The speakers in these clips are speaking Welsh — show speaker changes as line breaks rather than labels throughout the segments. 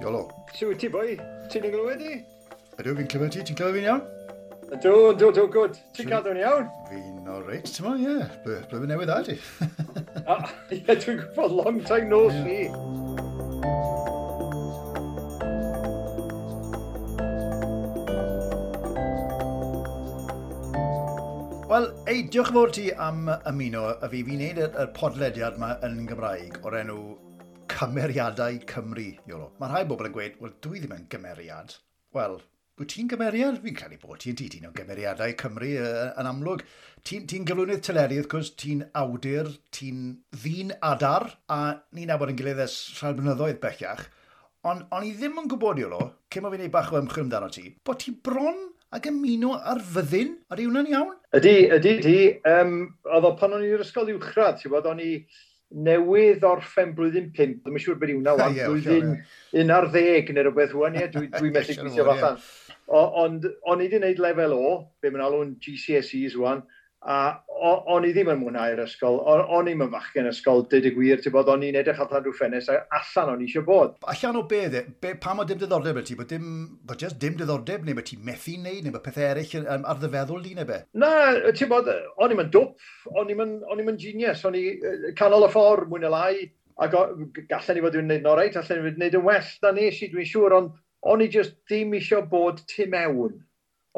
Iolo.
Siw ti boi? Ti'n ei glywed i?
Ydw, fi'n clywed ti. Ti'n clywed fi'n iawn?
Ydw, ydw, ydw, gwrdd. Ti'n cadw'n iawn?
Fi'n o reit, ti'n mo, ie. Blwyddyn newydd a ti.
Ie, dwi'n gwybod long time no see.
Wel, ei, diolch yn fawr ti am ymuno a fi. Fi'n neud y, y podlediad yma yn Gymraeg o'r enw cymeriadau Cymru, Iolo. Mae rhai bobl yn gweud, wel, dwi ddim yn gymeriad. Wel, wyt ti'n gymeriad? Fi'n credu bod ti'n ti, ti'n o gymeriadau Cymru uh, yn amlwg. Ti'n ti, gyflwynydd teledu, wrth gwrs, ti'n awdur, ti'n ddyn adar, a ni'n abod yn gilydd ers rhaid blynyddoedd bellach. Ond on i ddim yn gwybod, Iolo, cyn o fi'n ei bach o ymchwil amdano ti, bod ti bron ac ymuno ar fyddin? Ydy hwnna'n iawn?
Ydy, ydy, ydy. Um, oedd o pan o'n i'r ysgol uwchradd, ti'n bod, o'n i newydd orffen blwyddyn 5, ddim yn siŵr beth yw na wan, blwyddyn 1 ar 10 neu rhywbeth wan, ie, dwi'n dwi methu gweithio fathan. Ond o'n i wedi gwneud lefel o, be mae'n alw'n GCSEs wan, A o, o'n i ddim yn mwynhau'r ysgol, o, o'n i'm yn fachgen ysgol, dyd y gwir, ti'n bod, o'n i'n edrych allan rhyw ffenest, a allan o'n i eisiau bod.
Allan o beth, e, be, pam o dim diddordeb y ti, bod dim, bod just dim diddordeb, neu bod ti'n methu wneud, neu bod pethau eraill um, ar ddyfeddwl di neu be?
Na, ti'n bod, o'n i'n dwp, o'n i'n genius, o'n i canol y ffordd, mwyn y lai, ac gallen i fod yn neud yn oreit, allan i fod yn neud yn well na nes i, dwi'n siŵr, ond o'n i just ddim eisiau bod tu mewn.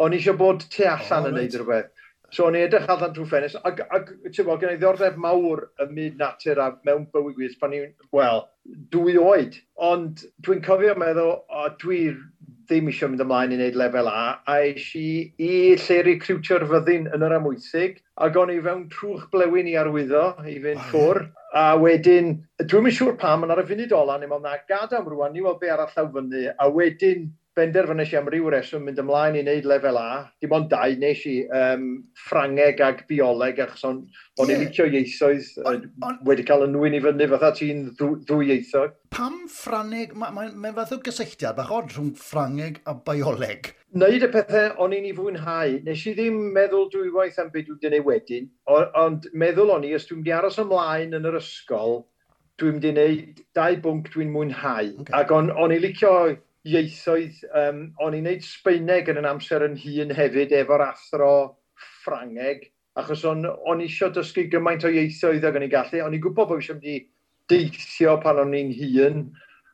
O'n i eisiau bod tu allan
oh,
yn
right.
neud rhywbeth. So o'n i edrych allan trwy ffenest, ac, ac ti'n bod, gen i ddiordeb mawr y myd natur a mewn bywyd gwyllt pan i'n, wel, dwy oed. Ond dwi'n cofio meddwl, o, dwi ddim eisiau mynd ymlaen i wneud lefel A, a eisi i lle recrwtio'r fyddin yn yr amwysig, ac o'n i fewn trwch blewyn i arwyddo i fynd ffwr, a wedyn, dwi'n mynd siŵr pam, yn ar y funud ola, ni'n meddwl na gadam rwan, ni weld be arall llaw fyny, a wedyn benderfynes i am ryw reswm mynd ymlaen i wneud lefel A. Dim ond dau nes i um, Ffrangeg ag Bioleg achos o'n
yeah.
i'n licio ieithoedd on,
on,
wedi cael yn nwyn i fyny fatha ti'n ddwy ieithog.
Pam Ffrangeg? Mae'n ma, ma, ma fath o gysylltiad bach od rhwng Ffrangeg a Bioleg.
Wneud y pethau o'n i'n ei fwynhau. Nes i ddim meddwl dwywaith am beth dwi'n ei wedyn, ond meddwl o'n i, os dwi'n mynd i aros ymlaen yn yr ysgol, dwi'n mynd i wneud dau bwnc dwi'n mwynhau.
Okay.
Ac o'n, on i licio ieithoedd, um, o'n i'n neud Sbeineg yn yn amser yn hun hefyd efo'r athro Ffrangeg, achos o'n, on eisiau dysgu gymaint o ieithoedd ag o'n i'n gallu. O'n i'n gwybod bod eisiau mynd i deithio pan o'n i'n hun,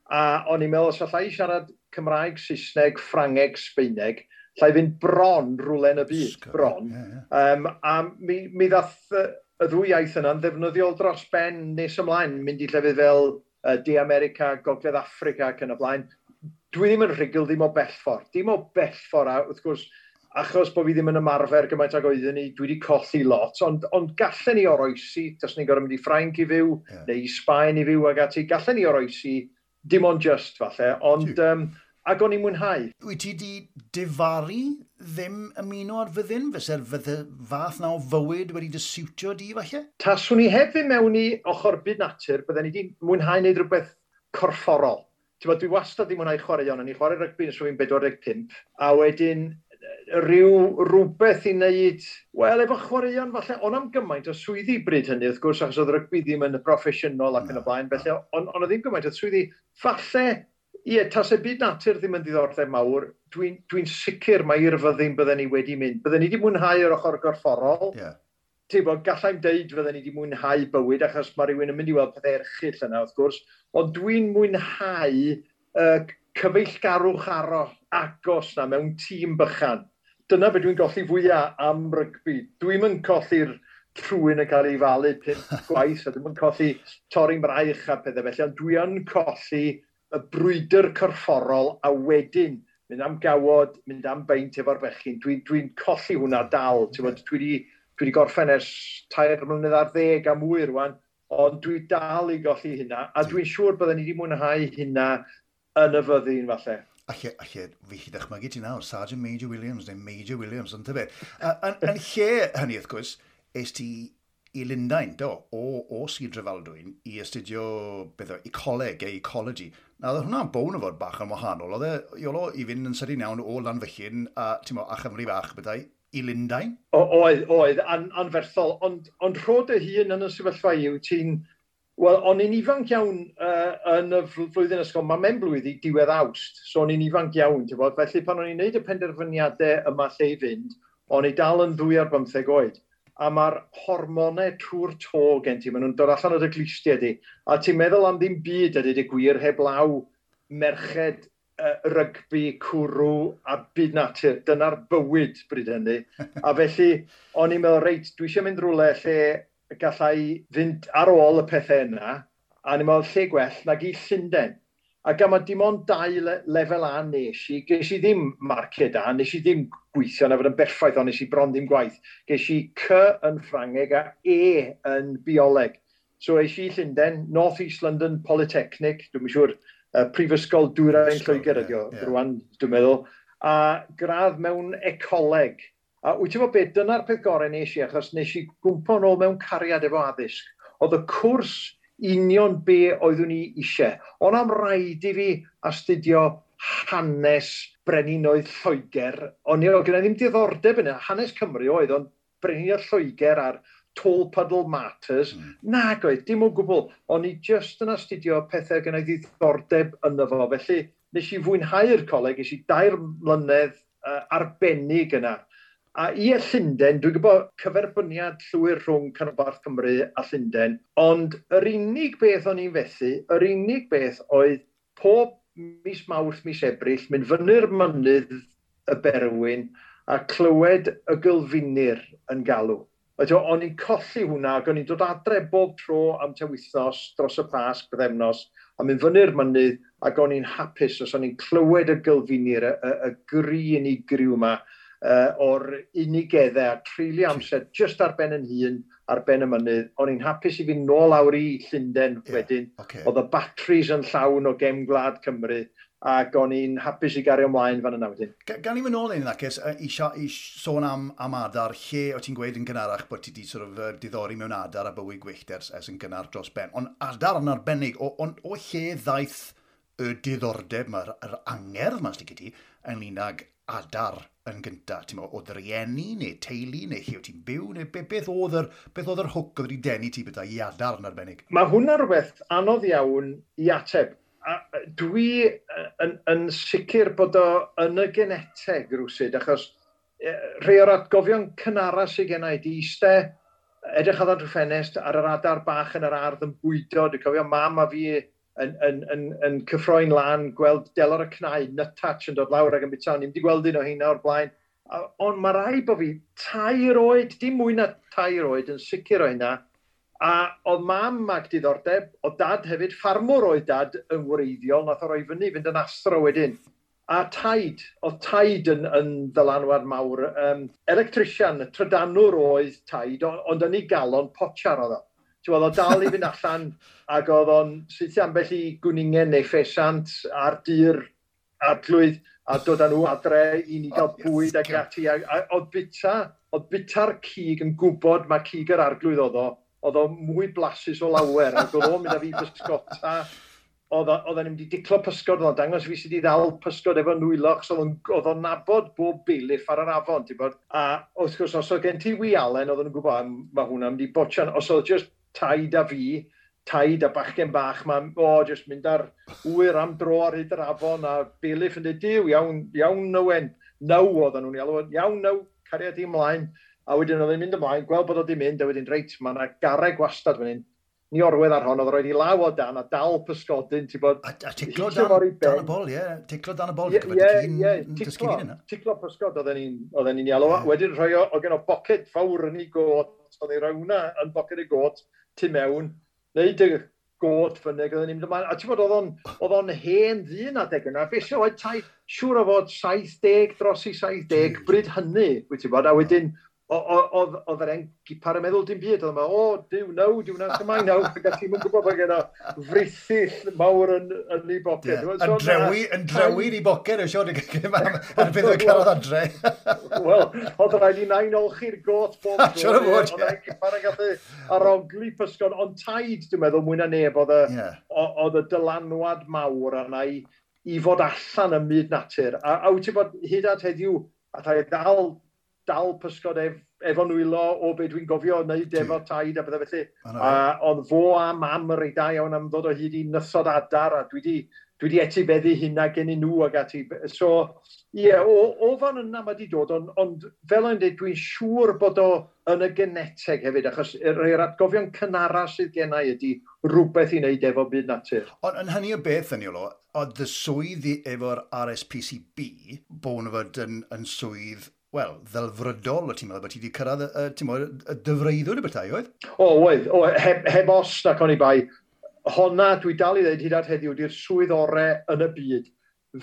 a o'n i'n meddwl os allai i siarad Cymraeg, Saesneg, Ffrangeg, Sbeineg, llai fynd bron rhywle yn y byd, bron.
Yeah, yeah.
Um, a mi, mi ddath y ddwy iaith yna'n ddefnyddiol dros ben nes ymlaen, mynd i llefydd fel uh, De America, Gogledd Africa ac yn y blaen, dwi ddim yn rhugl ddim o bell ffordd. Dim o bell ffordd, a wrth gwrs, achos bod fi ddim yn ymarfer gymaint ag oeddwn ni, dwi wedi colli lot, ond, ond gallen ni oroesi, tas ni'n gorau mynd i Ffrainc i fyw,
yeah.
neu i Sbaen i fyw ag ati, gallen ni oroesi, dim ond just falle, ond um, ag o'n i'n mwynhau.
Wyt ti di difaru ddim ymuno ar fyddin? Fyse'r fath na o fywyd wedi dy siwtio di falle?
Taswn i hefyd mewn i ochr byd natur, bydden ni wedi mwynhau wneud rhywbeth corfforol. Tewa, dwi wastad ddim mwynhau chwarae iawn. O'n i chwarae rygbi yn swy'n 45. A wedyn rhyw rhywbeth i wneud, wel, efo chwaraeon falle, ond am gymaint o swyddi bryd hynny, wrth gwrs, achos oedd rygbi ddim yn broffesiynol ac yn y blaen, felly, ond on oedd ddim gymaint o swyddi. Falle, ie, tas y byd natur ddim yn ddiddordeb mawr, dwi'n dwi, sicr mae i'r fyddin bydden ni wedi mynd. Bydden ni wedi mwynhau yr ochr gorfforol, yeah teimlo, gallai'n deud fydden ni wedi mwynhau bywyd, achos mae rhywun yn mynd i weld pethau erchill yna, wrth gwrs, ond dwi'n mwynhau uh, cyfeillgarwch aro agos na mewn tîm bychan. Dyna beth dwi'n golli fwyaf am rygbi. Dwi'n yn colli'r trwy'n yn cael ei falu pump gwaith, a dwi'n yn colli torri'n braich a pethau felly, ond dwi yn colli y brwydr corfforol a wedyn mynd am gawod, mynd am beint efo'r bechyn. Dwi'n dwi, colli hwnna dal. Dwi wedi dwi wedi gorffen ers tair mlynedd ar ddeg a mwy rwan, ond dwi dal i golli hynna, a dwi'n siŵr byddwn ni wedi mwynhau hynna yn y fyddin falle.
Alle, alle, fi chi ddechmygu ti nawr, Sergeant Major Williams neu Major Williams, yn tyfu. Yn, yn lle hynny, wrth gwrs, es ti i Lundain, do, o, o Sir Drefaldwyn i astudio beth o, ecoleg e ecology. Na, oedd hwnna'n bown o fod bach yn wahanol. Oedd e, i fynd yn sydyn iawn o Lanfyllun a, ti'n mo, a Chymru bach, bethau, i Lundain?
O, Oedd, oedd, an, anferthol. Ond, ond rhod y hun yn y sefyllfa yw ti'n... Wel, o'n i'n ifanc iawn uh, yn y flwyddyn ysgol. Mae mewn blwyddyn diwedd awst, so o'n i'n ifanc iawn, ti'n bod? Felly pan o'n i'n neud y penderfyniadau yma lle i fynd, o'n i dal yn ddwy ar bymtheg oed. A mae'r hormonau trwy'r to gen ti, maen nhw'n dod allan o'r glistiau di. A ti'n meddwl am ddim byd ydy dy gwir heblaw merched rygbi, cwrw a byd natur. Dyna'r bywyd bryd hynny. A felly, o'n i'n meddwl, reit, dwi eisiau mynd rhywle lle gallai fynd ar ôl y pethau yna, a ni'n meddwl lle gwell nag i Llundain. A gama dim ond dau le lefel A nes i, ges i ddim marced A, nes i ddim gweithio na fod yn berffaith, ond nes i bron ddim gwaith. Ges i C yn Ffrangeg a E yn Bioleg. So eis i Llundain, North East London Polytechnic, dwi'n siŵr uh, Prifysgol Dwyrain Lloegr ydi o, yeah. rwan, dwi'n meddwl, a gradd mewn ecoleg. A wyt ti'n fawr beth, dyna'r peth gorau nes i, achos nes i gwmpa ôl mewn cariad efo addysg. Oedd y cwrs union be oeddwn ni eisiau. Ond am rhaid i fi astudio hanes Breninoedd Lloegr, ond ni oedd gen i ddim diddordeb yna. Hanes Cymru oedd, ond Breninoedd Lloegr a'r tall puddle matters. Mm. Nag oedd, dim o gwbl. O'n i just yn astudio pethau gen i ddiddordeb yno fo. Felly, nes i fwynhau'r coleg, nes i dair mlynedd uh, arbennig yna. A i y Llundain, dwi'n gwybod cyferbyniad llwyr rhwng Canolbarth Cymru a Llundain, ond yr unig beth o'n i'n fethu, yr unig beth oedd pob mis Mawrth, mis Ebrill, mynd fyny'r mynydd y berwyn a clywed y gylfinir yn galw. O'n i'n colli hwnna ac o'n i'n dod adre bob tro am tewithnos dros y pasg byddemnos a mynd fyny'r mynydd ac o'n i'n hapus os o'n i'n clywed y gylfinir, y, y, y gri yn ei griw yma uh, o'r unigeddau a treulio amser just ar ben yn hun, ar ben y mynydd. O'n i'n hapus i fi nôl awr i Llundain yeah, wedyn. Okay. Oedd y batteries yn llawn o gem gwlad Cymru ac o'n i'n hapus i gario ymlaen fan yna wedyn.
Gan i mynd nôl un yn i, i sôn am, am adar, lle o ti'n gweud yn gynharach bod ti wedi sort of, uh, diddori mewn adar a bywyd gwyllt ers, ers yn gynnar dros ben. Ond adar yn arbennig, o, on, o lle ddaeth y diddordeb yma, yr angerdd yma sydd ti, ynglyn ag adar yn gyntaf? ti'n meddwl, oedd rieni neu teulu neu lle o ti'n byw, neu be, beth oedd yr, beth oedd yr hwc oedd wedi denu ti bydda i adar yn arbennig?
Mae hwnna rhywbeth anodd iawn i ateb a dwi yn, yn sicr bod o yn y geneteg rhywsyd, achos rhai o'r atgofion cynara sydd gen i di eistedd, edrych ar drwy ffenest ar yr adar bach yn yr ardd yn bwydo. Dwi'n cofio mam a fi yn, yn, yn, yn cyffroi'n lan, gweld delor y cnau, nytatch yn dod lawr ag yn bita. Ni'n di gweld un o hynna o'r blaen. Ond mae rai bod fi tair oed, dim mwy na tair oed, yn sicr o hynna, A oedd mam ag diddordeb, o dad hefyd, ffarmwr oedd dad yn wreiddiol, nath o roi fyny, fynd yn astro wedyn. A taid, oedd taid yn, yn ddylanwad mawr. Um, electrician, trydanwr oedd taid, ond yn ei galon potiar oedd o. Oedd o dal i fynd allan ac oedd o'n syth ambell i gwningen neu ffesant ar dyr adlwydd a dod â nhw adre i ni gael oh, bwyd ac ati. Oedd bita, oedd bita'r cig yn gwybod mae cig yr arglwydd oedd o, oedd o mwy blasus o lawer, ac oedd o'n mynd â fi pysgota, oedd o'n mynd i diclo pysgod, oedd o'n dangos fi sydd i ddal pysgod efo nwylo, achos oedd o'n nabod bob biliff ar yr afon, ti'n bod? A wrth gwrs, os oedd gen ti wy Allen, oedd o'n gwybod, mae hwnna'n mynd i botchan, os oedd just taid a fi, taid a bachgen bach, mae, o, oh, just mynd ar wyr am dro ar hyd yr afon, a biliff yn dweud, diw, iawn, iawn, Nowen, naw oedd nhw'n iawn, naw, cariad i ymlaen, a wedyn oedd hi'n mynd ymlaen, gweld bod oedd wedi mynd, a wedyn reit, mae yna gareg gwastad fan hyn, ni orwedd ar hon, oedd roed i law o dan, a dal pysgodyn, ti'n bod...
A, a ticlo dan, dan, y bol, ie. Yeah. Ticlo dan y bol, ie, ie, ticlo,
ticlo pysgod oedd ni'n ialw. Yeah. Wedyn rhoi o, o gen o boced fawr yn ei got, oedd ei rawna yn boced ei got, tu mewn, neud y got ffynnig, oedd ni'n mynd ymlaen. A ti'n bod, oedd o'n hen ddyn adeg yna, fe sy'n oed tai, siŵr o fod 70 dros i 70, bryd hynny, wyt ti'n bod, a wedyn... Yeah oedd yr engipar yn meddwl dim byd, oedd yma, o, diw naw, diw naw, dyma i naw, ac ti'n mwyn gwybod bod gen i frithill mawr yn, yn ei boced. Yeah.
Yn drewi, yn drewi ni boced, yw'n siarad ar bydd o'n cael adre.
Wel, oedd rhaid i nain olchi'r got bob dro. Siwr o fod, ie. Oedd engipar yn gallu aroglu pysgon, ond taid, dwi'n meddwl, mwy na neb, oedd y dylanwad mawr arna i i fod allan ym myd natur. A, a wyt ti bod hyd at heddiw, a ta i dal dal pysgod ef, efo nwylo o be dwi'n gofio wneud efo taid a bydde felly. A oedd fo a mam yr ei da iawn am ddod o hyd i nythod adar a dwi wedi dwi di etifeddu hynna gen i nhw ag ati. So, ie, yeah, o, o fan yna mae wedi dod, ond, ond fel o'n dweud, dwi'n siŵr bod o yn y geneteg hefyd, achos yr atgofion cynara sydd gennau ydy rhywbeth i wneud efo byd natur.
Ond yn hynny o beth, yn oedd y swydd efo'r RSPCB, bod nhw fod yn, yn swydd wel, ddelfrydol o ti'n meddwl bod ti wedi cyrraedd y, y, y dyfreiddwr y bethau, oedd?
O, oedd. O, heb, heb os na o'n i bai, honna dwi dal i ddweud hyd at heddiw di'r swydd orau yn y byd.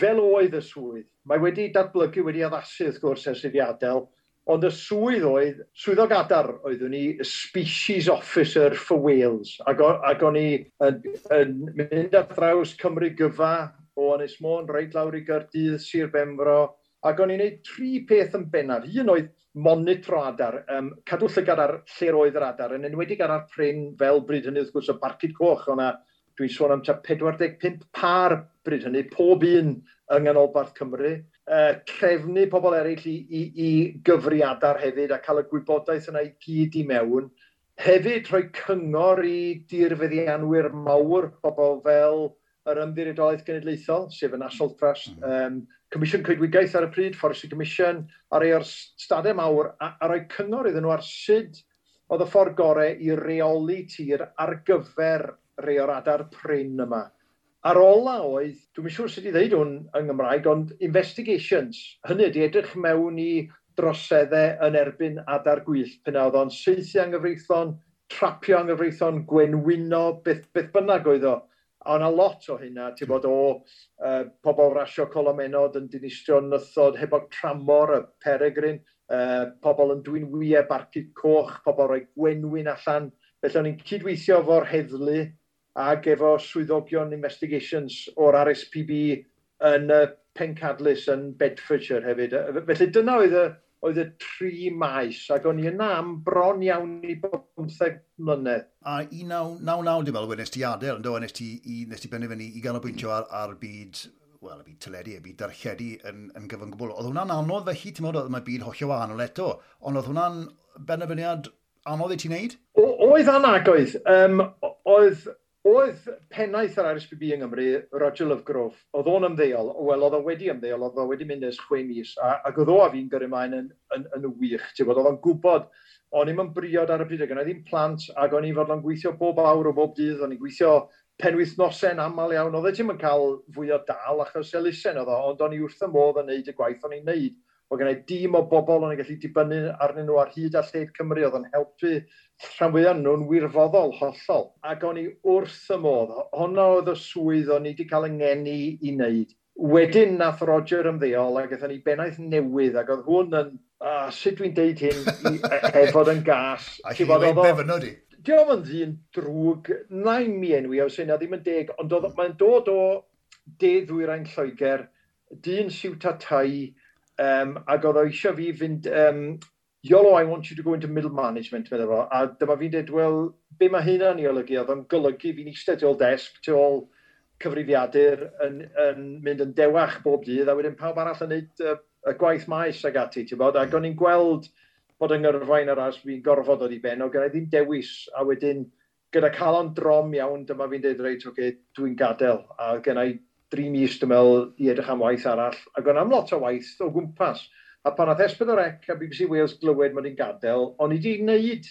Fel oedd y swydd, mae wedi datblygu wedi addasu wrth gwrs ers iddi adael, ond y swydd oedd, swyddog adar oeddwn ni Species Officer for Wales, ac, ac o'n i yn, yn mynd ar draws Cymru gyfa o Anis Môn, reit lawr i Gardydd, Sir Benfro, Ac o'n i'n gwneud tri peth yn bennaf. Un oedd monitro adar, um, cadw llygad ar lle roedd yr adar, yn enwedig ar ar prin fel bryd hynny, wrth gwrs, y barcud coch, o'na, dwi'n sôn am 45 par bryd hynny, pob un yng Nghanolbarth Cymru. Uh, crefnu pobl eraill i, i, i gyfri adar hefyd a cael y gwybodaeth yna i gyd i mewn. Hefyd rhoi cyngor i dirfeddianwyr mawr, pobl fel yr ymddiriedolaeth genedlaethol, sef y National Trust, um, Comisiwn Coedwigaeth ar y pryd, Forestry Commission, a rei o'r stadau mawr, a, a rhoi cyngor iddyn nhw ar syd oedd y ffordd gorau i reoli tir ar gyfer rei o'r adar pryn yma. Ar ola oedd, dwi'n siŵr sure sut i ddeud hwn yng Nghymraeg, ond investigations. Hynny ydy edrych mewn i droseddau yn erbyn adar gwyllt. Pan oedd o'n seithi anghyfreithlon, trapio anghyfreithlon, gwenwino, beth, beth bynnag oedd o a yna lot o hynna, ti'n bod o uh, pobl rasio colomenod yn dinistrio nythod hefo tramor y peregrin, uh, pobl yn dwi'n wyau barcu coch, pobl roi gwenwyn allan. Felly o'n i'n cydweithio fo'r heddlu ac efo swyddogion investigations o'r RSPB yn y uh, Pencadlys yn Bedfordshire hefyd. Felly dyna oedd y, oedd y tri maes, ac o'n i yna am bron iawn i 15 mlynedd.
A 1999, dwi'n meddwl, nes ti adael, ynddo, nes ti, i, nes ti benderfynu i ganolbwyntio ar, ar byd, wel, y byd teledu, y byd darchedu yn, yn gyfan gwbl. Oedd hwnna'n anodd fe felly, ti'n meddwl, oedd mae byd hollio wahanol eto, ond oedd hwnna'n benderfyniad anodd i ti
wneud? O, oedd anagoedd. Um, oedd Oedd pennaeth yr RSPB yng Nghymru, Roger Lovegrove, oedd o'n ymddeol, wel oedd o wedi ymddeol, oedd o wedi mynd ers chwe mis, a, ac oedd o a fi'n gyrru maen yn, yn, yn, yn wych, ti'n bod, oedd o'n gwybod, o'n i'n briod ar y bryd, o'n i ddim plant, ac o'n i'n fod o'n gweithio bob awr o bob dydd, o'n i'n gweithio penwythnosen aml iawn, oedd e ti'n yn cael fwy o dal achos elusen oedd o, ond o'n i wrth y modd yn neud y gwaith o'n i'n neud. Oedd gennau i dîm o bobl o'n i'n gallu dibynnu arnyn nhw ar hyd a lled Cymru, oedd yn helpu rhan fwyaf nhw'n wirfoddol hollol. Ac o'n i wrth y modd, honna oedd y swydd o'n i wedi cael yngeni i wneud. Wedyn nath Roger ymddeol ac eithon ni bennaeth newydd ac oedd hwn yn, ah, sut dwi'n deud hyn, e- e-, efod yn gas.
A chi wedi befynod i?
Diolch yn ddyn drwg, nain mi enwi, os yna ddim yn deg, ond hmm. mae'n dod o de ddwyrain Lloegr, dyn siwt a tai, um, ac oedd o eisiau fi fynd um, Iolo, I want you to go into middle management, meddwl fo. A dyma fi'n dweud, wel, be mae hynna'n ei olygu? Oedd o'n golygu fi'n eistedd tu ôl desg, tu ôl cyfrifiadur yn, yn, mynd yn dewach bob dydd, a wedyn pawb arall yn neud uh, y gwaith maes ag ati, ti'n bod? Ac o'n i'n gweld bod yng Ngyrfain yr as fi'n gorfod o'r i ben, o gyda ddim dewis, a wedyn gyda cael o'n drom iawn, dyma fi'n dweud reit, oce, okay, dwi'n gadael, a gyda i dri mis, dwi'n meddwl, i edrych am waith arall, ac o'n am lot o waith o gwmpas. A pan oedd Esbyn o'r Ec a BBC Wales glywed mod i'n gadael, o'n i wedi gwneud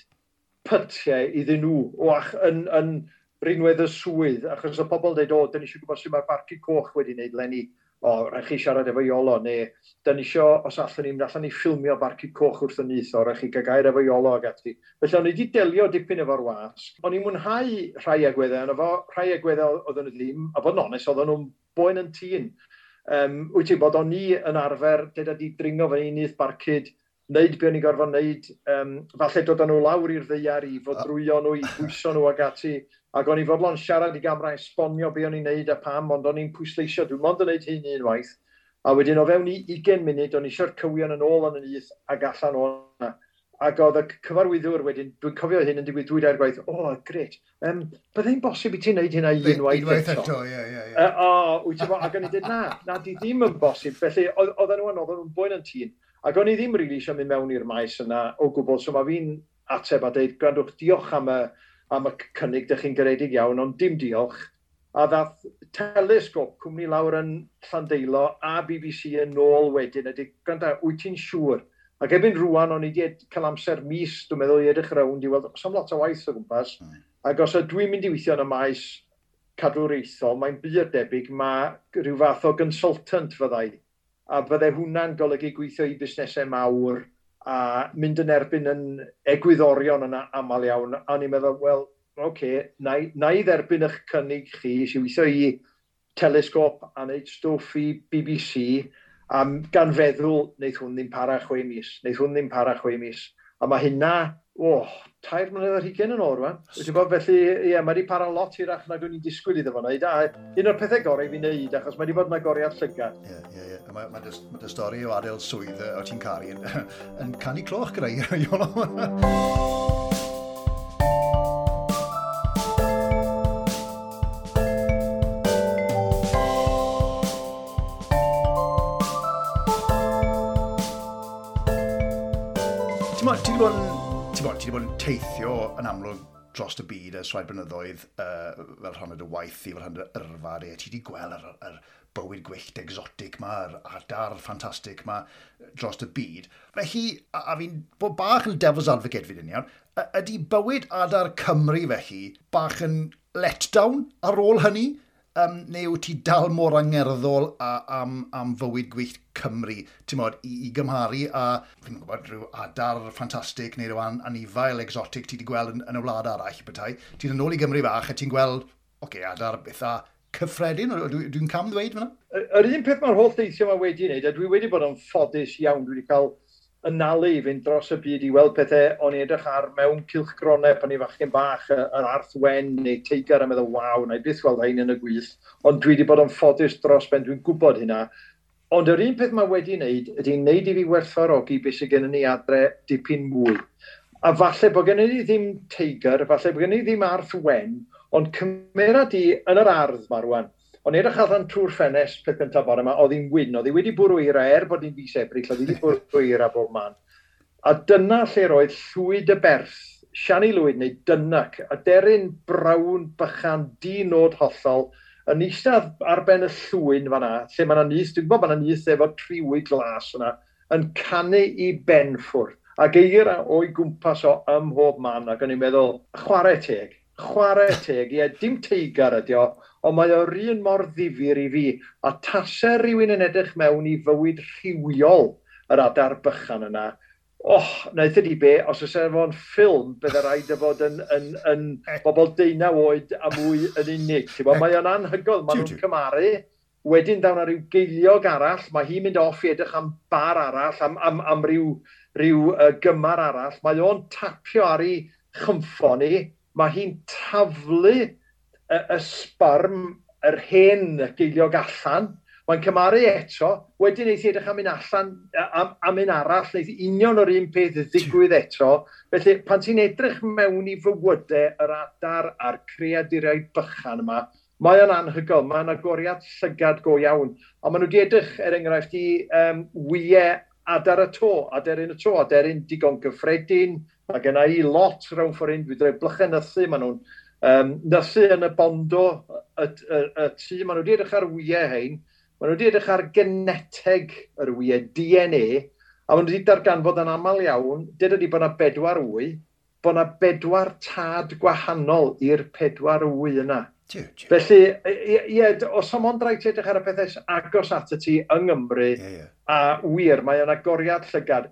pytiau iddyn nhw o ach, yn, yn rinwedd y swydd, achos o pobl dweud, o, dyn ni eisiau gwybod sy'n mae'r barcu coch wedi wneud lenni, o, rhaid chi siarad efo Iolo, neu dyn ni eisiau, os allan ni, allan ni ffilmio barcu coch wrth yn nith, o, rhaid chi gagair efo Iolo ag ati. Felly, o'n i wedi delio dipyn efo'r was. O'n i'n mwynhau rhai agweddau, ond efo rhai agweddau oedd yn y ddim, a fod yn onest, oedden nhw'n boen yn tîn. Um, wyt ti bod o'n ni yn arfer, dyda di dringo fe un uth barcud, wneud be o'n i'n gorfod wneud, um, falle dod nhw lawr i'r ddeiar i, fod drwyo nhw, i bwyso nhw ag ati, ac o'n i fodlon siarad i gamra esbonio be o'n i'n wneud a pam, ond o'n i'n pwysleisio, dwi'n mond yn wneud hyn unwaith, a wedyn o fewn i 20 munud, o'n i eisiau'r cywion yn ôl yn y nyth ag allan o'na. Ac oedd y cyfarwyddwr wedyn, dwi'n cofio hyn yn digwydd dwy dair gwaith, o, oh, gret, um, byddai'n bosib i ti'n neud hynna unwaith
eto. Unwaith eto, ie, ie, ie.
O, wyt ti'n ac o'n i dweud, na, na, di ddim yn bosib, felly oedden nhw yn, oedden nhw'n boen yn tîn, ac o'n i ddim rili really eisiau mynd mewn i'r maes yna o gwbl, so mae fi'n ateb a dweud, gwrandwch, diolch am y, am y cynnig, dych chi'n garedig iawn, ond dim diolch, a ddath telesgop cwmni lawr yn Llandeilo a BBC yn ôl wedyn, ydy, gwranda, wyt ti'n siŵr? Ac ebyn rwan, o'n i wedi cael amser mis, dwi'n meddwl, i edrych rownd i weld, os am lot o waith o gwmpas, mm. ac os dwi'n mynd i weithio yn y maes cadwreithol, mae'n byr debyg, mae rhyw fath o consultant fyddai, a fyddai hwnna'n golygu gweithio i busnesau mawr a mynd yn erbyn yn egwyddorion yna aml iawn, a ni'n meddwl, wel, oce, okay, na, na i dderbyn eich cynnig chi, si weithio i telesgop a wneud stwff i BBC, A gan feddwl, wneud hwn ddim para chwe mis, Wneud hwn ddim para chwe mis. A mae hynna, o, oh, tair mlynedd ar hugen yn ôl rwan. Wyt bod, felly, ie, yeah, mae wedi para lot hirach nag o'n i'n disgwyl iddo fo wneud. A un o'r pethau gorau fi'n neud, achos mae wedi bod yna goriad llygad.
Ie, yeah, ie, yeah, ie. Yeah. Mae ma ma dy stori o adael swydd o ti'n caru yn, yn canu cloch gyda i. wedi bod yn teithio yn amlwg dros y byd ers rhai blynyddoedd uh, fel rhan o dy waith i, fel rhan o yrfa di. Ti wedi gweld yr, yr bywyd gwyllt exotic ma, yr adar ffantastig ma dros y byd. Felly, a, a fi'n bod bach yn devil's advocate fi'n iawn, ydy bywyd adar Cymru felly bach yn letdown ar ôl hynny? Um, neu wyt ti dal mor angerddol a, am, am fywyd gwyllt Cymru, ti'n modd, i, i gymharu a fi'n gwybod rhyw adar ffantastig neu rhyw an, anifail exotic ti wedi gweld yn, yn y wlad arall bethau, ti'n yn ôl i Gymru fach a ti'n gweld, oce, okay, adar betha cyffredin, dwi'n dwi, cam ddweud fyna?
Yr un peth mae'r holl deithio mae wedi wneud, a dwi wedi bod yn ffodus iawn, dwi wedi cael ynalu i fynd dros y byd i weld pethau o'n i edrych ar mewn cilchgronau pan i fachgen bach, yr arth wen neu teigar a meddwl, waw, na i byth gweld hyn yn y gwyth, Ond dwi wedi bod yn ffodus dros ben, dwi'n gwybod hynna, Ond yr un peth mae wedi wneud ydy'n wneud i fi werthfarogi beth sydd gennym ni adre dipyn mwy. A falle bod gen i ddim teigr, falle bod gen i ddim arth wen, ond cymera di yn yr ardd mae rwan. Ond edrych allan trwy'r ffenest peth cyntaf bore yma, oedd hi'n wyn, oedd hi wedi bwrw eira er bod hi'n fus ebryll, oedd hi wedi bwrw eira bob man. A dyna lle roedd llwyd y berth, Siani Lwyd neu Dynac, a deryn brawn bychan di nod hollol, yn eistedd ar ben y llwyn fanna, lle mae'n yna dwi'n gwybod mae'n yna efo triwy glas yna, yn canu i ben. Ac eira o'i gwmpas o ym mhob man, ac o'n i'n meddwl, chwarae teg, chwarae teg, ie, dim teigar ydi o, ond mae o'r un mor ddifur i fi, a tasau rhywun yn edrych mewn i fywyd rhywiol yr adar bychan yna, oh, wnaeth e ydi be, os oes efo'n ffilm, bydde rhaid y fod yn, yn, yn, yn bobl deunaw oed a mwy yn unig. Mae o'n anhygoel, mae nhw'n cymaru. Wedyn dawn ar ryw geiliog arall, mae hi'n mynd off i edrych am bar arall, am, am, am ryw, ryw uh, gymar arall. Mae o'n tapio ar ei chymffoni, mae hi'n taflu y, y sbarm yr hen geiliog allan, Mae'n cymaru eto, wedyn eith i edrych am un allan, am, am un arall, eith union o'r un peth ddigwydd eto. Felly, pan ti'n edrych mewn i fywydau yr adar a'r creaduriau bychan yma, mae o'n anhygol, mae'n agoriad llygad go iawn. A maen nhw wedi edrych, er enghraifft, i um, wyau adar y to, aderyn y to, aderyn digon gyffredin, mae gen i lot rhawn ffordd un, dwi dweud blychau nythu maen nhw'n um, nythu yn y bondo, y, y, y, y tŷ, maen nhw wedi edrych ar wyau hein, Maen nhw wedi edrych ar geneteg yr wyau, DNA, a maen nhw wedi darganfod yn aml iawn, dyd ydy bod yna bedwar wy, bod yna bedwar tad gwahanol i'r pedwar wy yna. Tiw, tiw. Felly, ie, ie, os am ond rhaid edrych ar y pethau agos at y ti yng Nghymru, yeah, yeah. a wir, mae yna goriad llygad.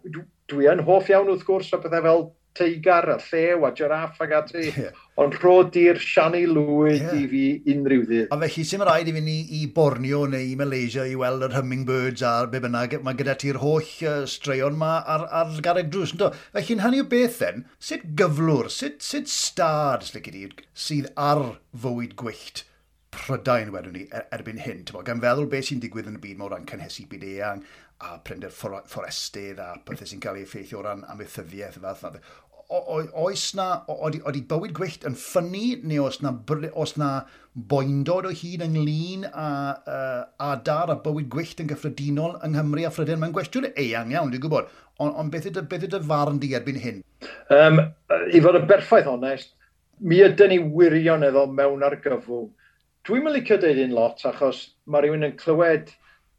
Dwi yn hoff iawn wrth gwrs o bethau fel teigar a llew a giraff ac ati. Yeah. Ond rhod i'r Siani Lwyd yeah. i fi unrhyw ddydd.
A felly, sy'n rhaid i fynd i, i Borneo neu i Malaysia i weld yr hummingbirds a be bynnag, mae gyda ti'r holl uh, straeon yma ar, ar garreg drws. Felly'n hynny o beth then, sut gyflwr, sut, sut stad sydd ar fywyd gwyllt Prydain wedyn ni e- erbyn hyn. Gan feddwl beth sy'n digwydd yn y byd mor ran cynhesu byd eang, a prynder fforestydd a pethau sy'n cael ei effeithio o ran amethyddiaeth fel yna. Oes na, oeddi bywyd gwyllt yn ffynnu neu oes na, os na boendod o hyd ynglyn a uh, adar a bywyd gwyllt yn gyffredinol yng Nghymru a Phrydain? Mae'n gwestiwn eang iawn, dwi'n gwybod, ond on beth ydy beth yd farn di erbyn hyn?
Um, I fod y berffaith onest, mi ydyn ni wirioneddol mewn argyfwng. Dwi'n mynd licio deud un lot achos mae rhywun yn clywed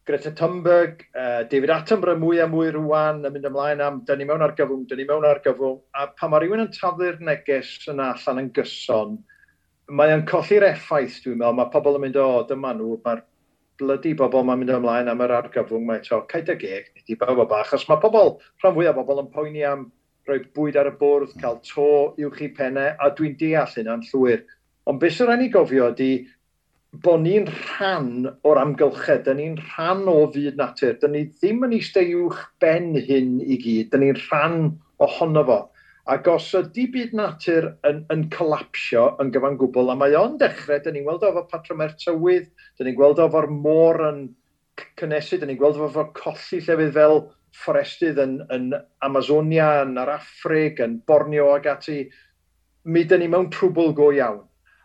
Greta Thunberg, uh, David Attenborough mwy a mwy rwan yn mynd ymlaen am dyn ni mewn argyfwng, dyn ni mewn argyfwng, a pan mae rhywun yn taflu'r neges yna allan yn gyson, mae o'n colli'r effaith dwi'n meddwl, mae pobl yn mynd o, dyma nhw, mae'r blydi bobl mae'n mynd ymlaen am yr argyfwng, mae to, caid y geg, nid i bawb o bach, achos mae pobl, rhan fwy o bobl yn poeni am rhoi bwyd ar y bwrdd, hmm. cael to uwch i pennau, a dwi'n deall hynna'n llwyr. Ond beth sy'n rhaid i gofio ydy, bod ni'n rhan o'r amgylchedd, dyn ni'n rhan o fyd natur, dyn ni ddim yn eistedd uwch ben hyn i gyd, dyn ni'n rhan ohono fo. Ac os ydy byd natur yn, yn colapsio yn gyfan gwbl, a mae o'n dechrau, dyn ni'n gweld efo patrymau'r tywydd, dyn ni'n gweld efo'r môr yn cynnesu, dyn ni'n gweld efo colli llefydd fel fforestydd yn, yn Amazonia, yn yr Afrig, yn Borneo ac ati, mi dyn ni mewn trwbl go iawn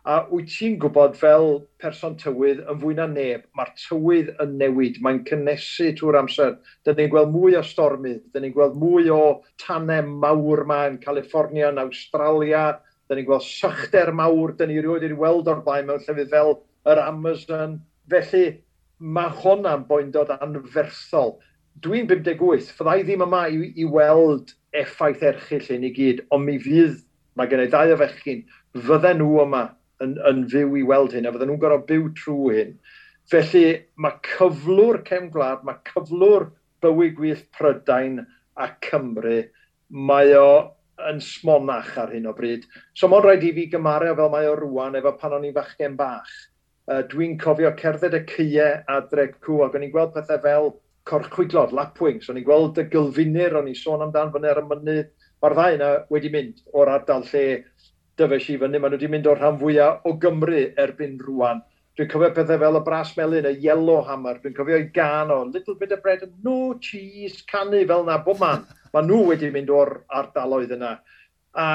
A wyt ti'n gwybod fel person tywydd yn fwy na neb, mae'r tywydd yn newid, mae'n cynnesu trwy'r amser. Dyna ni'n gweld mwy o stormydd, dyna ni'n gweld mwy o tanau mawr yma yn California, yn Australia, dyna ni'n gweld sychder mawr, dyna ni rioed wedi weld o'r blaen mewn llefydd fel yr Amazon. Felly mae hwnna'n boen dod anferthol. Dwi'n 58, fyddai ddim yma i, i weld effaith erchill hyn i gyd, ond mi fydd, mae gen i ddau o fechgyn, fydden nhw yma yn, yn fyw i weld hyn, a fydden nhw'n gorfod byw trwy hyn. Felly mae cyflwr cefn gwlad, mae cyflwr bywyd gwyllt Prydain a Cymru, mae o yn smonach ar hyn o bryd. So mae'n rhaid i fi gymaru fel mae o rwan efo pan o'n i'n fachgen bach. Uh, Dwi'n cofio cerdded y cyau a dreg cw, ac o'n i'n gweld pethau fel corchwyglod, lapwings. O'n i'n gweld y gylfinir, o'n i'n sôn amdan fyny ar y mynydd. Mae'r ddau yna wedi mynd o'r ardal lle dyfais i fyny. Maen nhw wedi mynd o'r rhan fwyaf o Gymru erbyn rwan. Dwi'n cofio pethau fel y bras melun, y yellow hammer. Dwi'n cofio i gan o little bit of bread and no cheese canu fel na bob man. Maen nhw wedi mynd o'r ardaloedd yna. A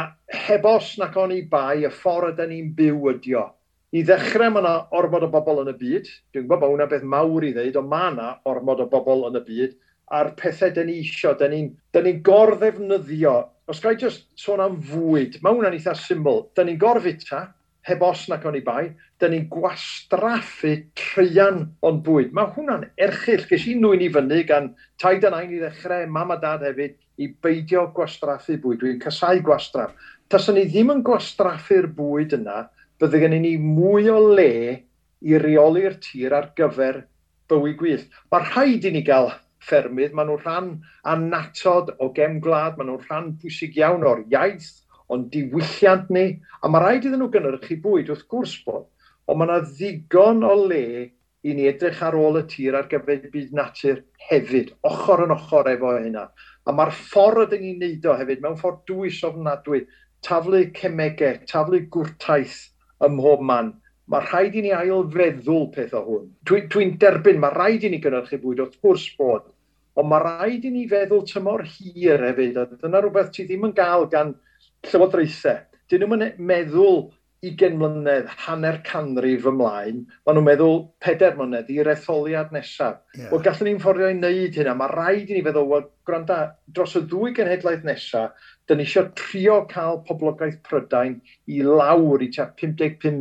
hebos nac o'n i bai, y ffordd ydyn ni'n byw ydi o. I ddechrau mae yna ormod o bobl yn y byd. Dwi'n gwybod bod hwnna beth mawr i ddeud, ond mae yna ormod o bobl yn y byd. A'r pethau dyn ni isio, dyn ni'n ni, gorddefnyddio os gael just sôn am fwyd, mae hwnna'n eitha syml. Dyn ni'n gorfita, heb os nac o'n i bai, dyn ni'n gwastraffu treian o'n bwyd. Mae hwnna'n erchill. Ges i nwy'n i fyny gan taid yn ein i ddechrau, mam a dad hefyd, i beidio gwastraffu bwyd. Dwi'n casau gwastraff. Taswn ni ddim yn gwastraffu'r bwyd yna, bydde gen i ni mwy o le i reoli'r tir ar gyfer bywyd gwyllt. Mae rhaid i ni gael ffermydd, maen nhw'n rhan anatod o gem gwlad, maen nhw'n rhan pwysig iawn o'r iaith, ond diwylliant ni, a mae rhaid iddyn nhw gynnyrchu bwyd wrth gwrs bod, ond mae yna ddigon o le i ni edrych ar ôl y tir ar gyfer byd natur hefyd, ochr yn ochr efo hynna. A mae'r ffordd ydyn ni'n neud o hefyd, mewn ffordd dwys ofnadwy, taflu cemegau, taflu gwrtaith ym mhob man, mae rhaid i ni ail feddwl peth o hwn. Dwi'n dwi, dwi derbyn, mae rhaid i ni gynnyrchu bwyd wrth gwrs bod, Ond mae rhaid i ni feddwl tymor hir hefyd, a dyna rhywbeth ti ddim yn gael gan llywodraethau. Dyn nhw'n e- meddwl i mlynedd, hanner canrif ymlaen, maen nhw'n meddwl peder mlynedd i'r etholiad nesaf. Yeah. Wel, gallwn ni'n fforddio i wneud hynna. Mae rhaid i ni feddwl, wel, gwranda, dros y ddwy genhedlaeth nesaf, dyn ni eisiau trio cael poblogaeth prydain i lawr i tua 55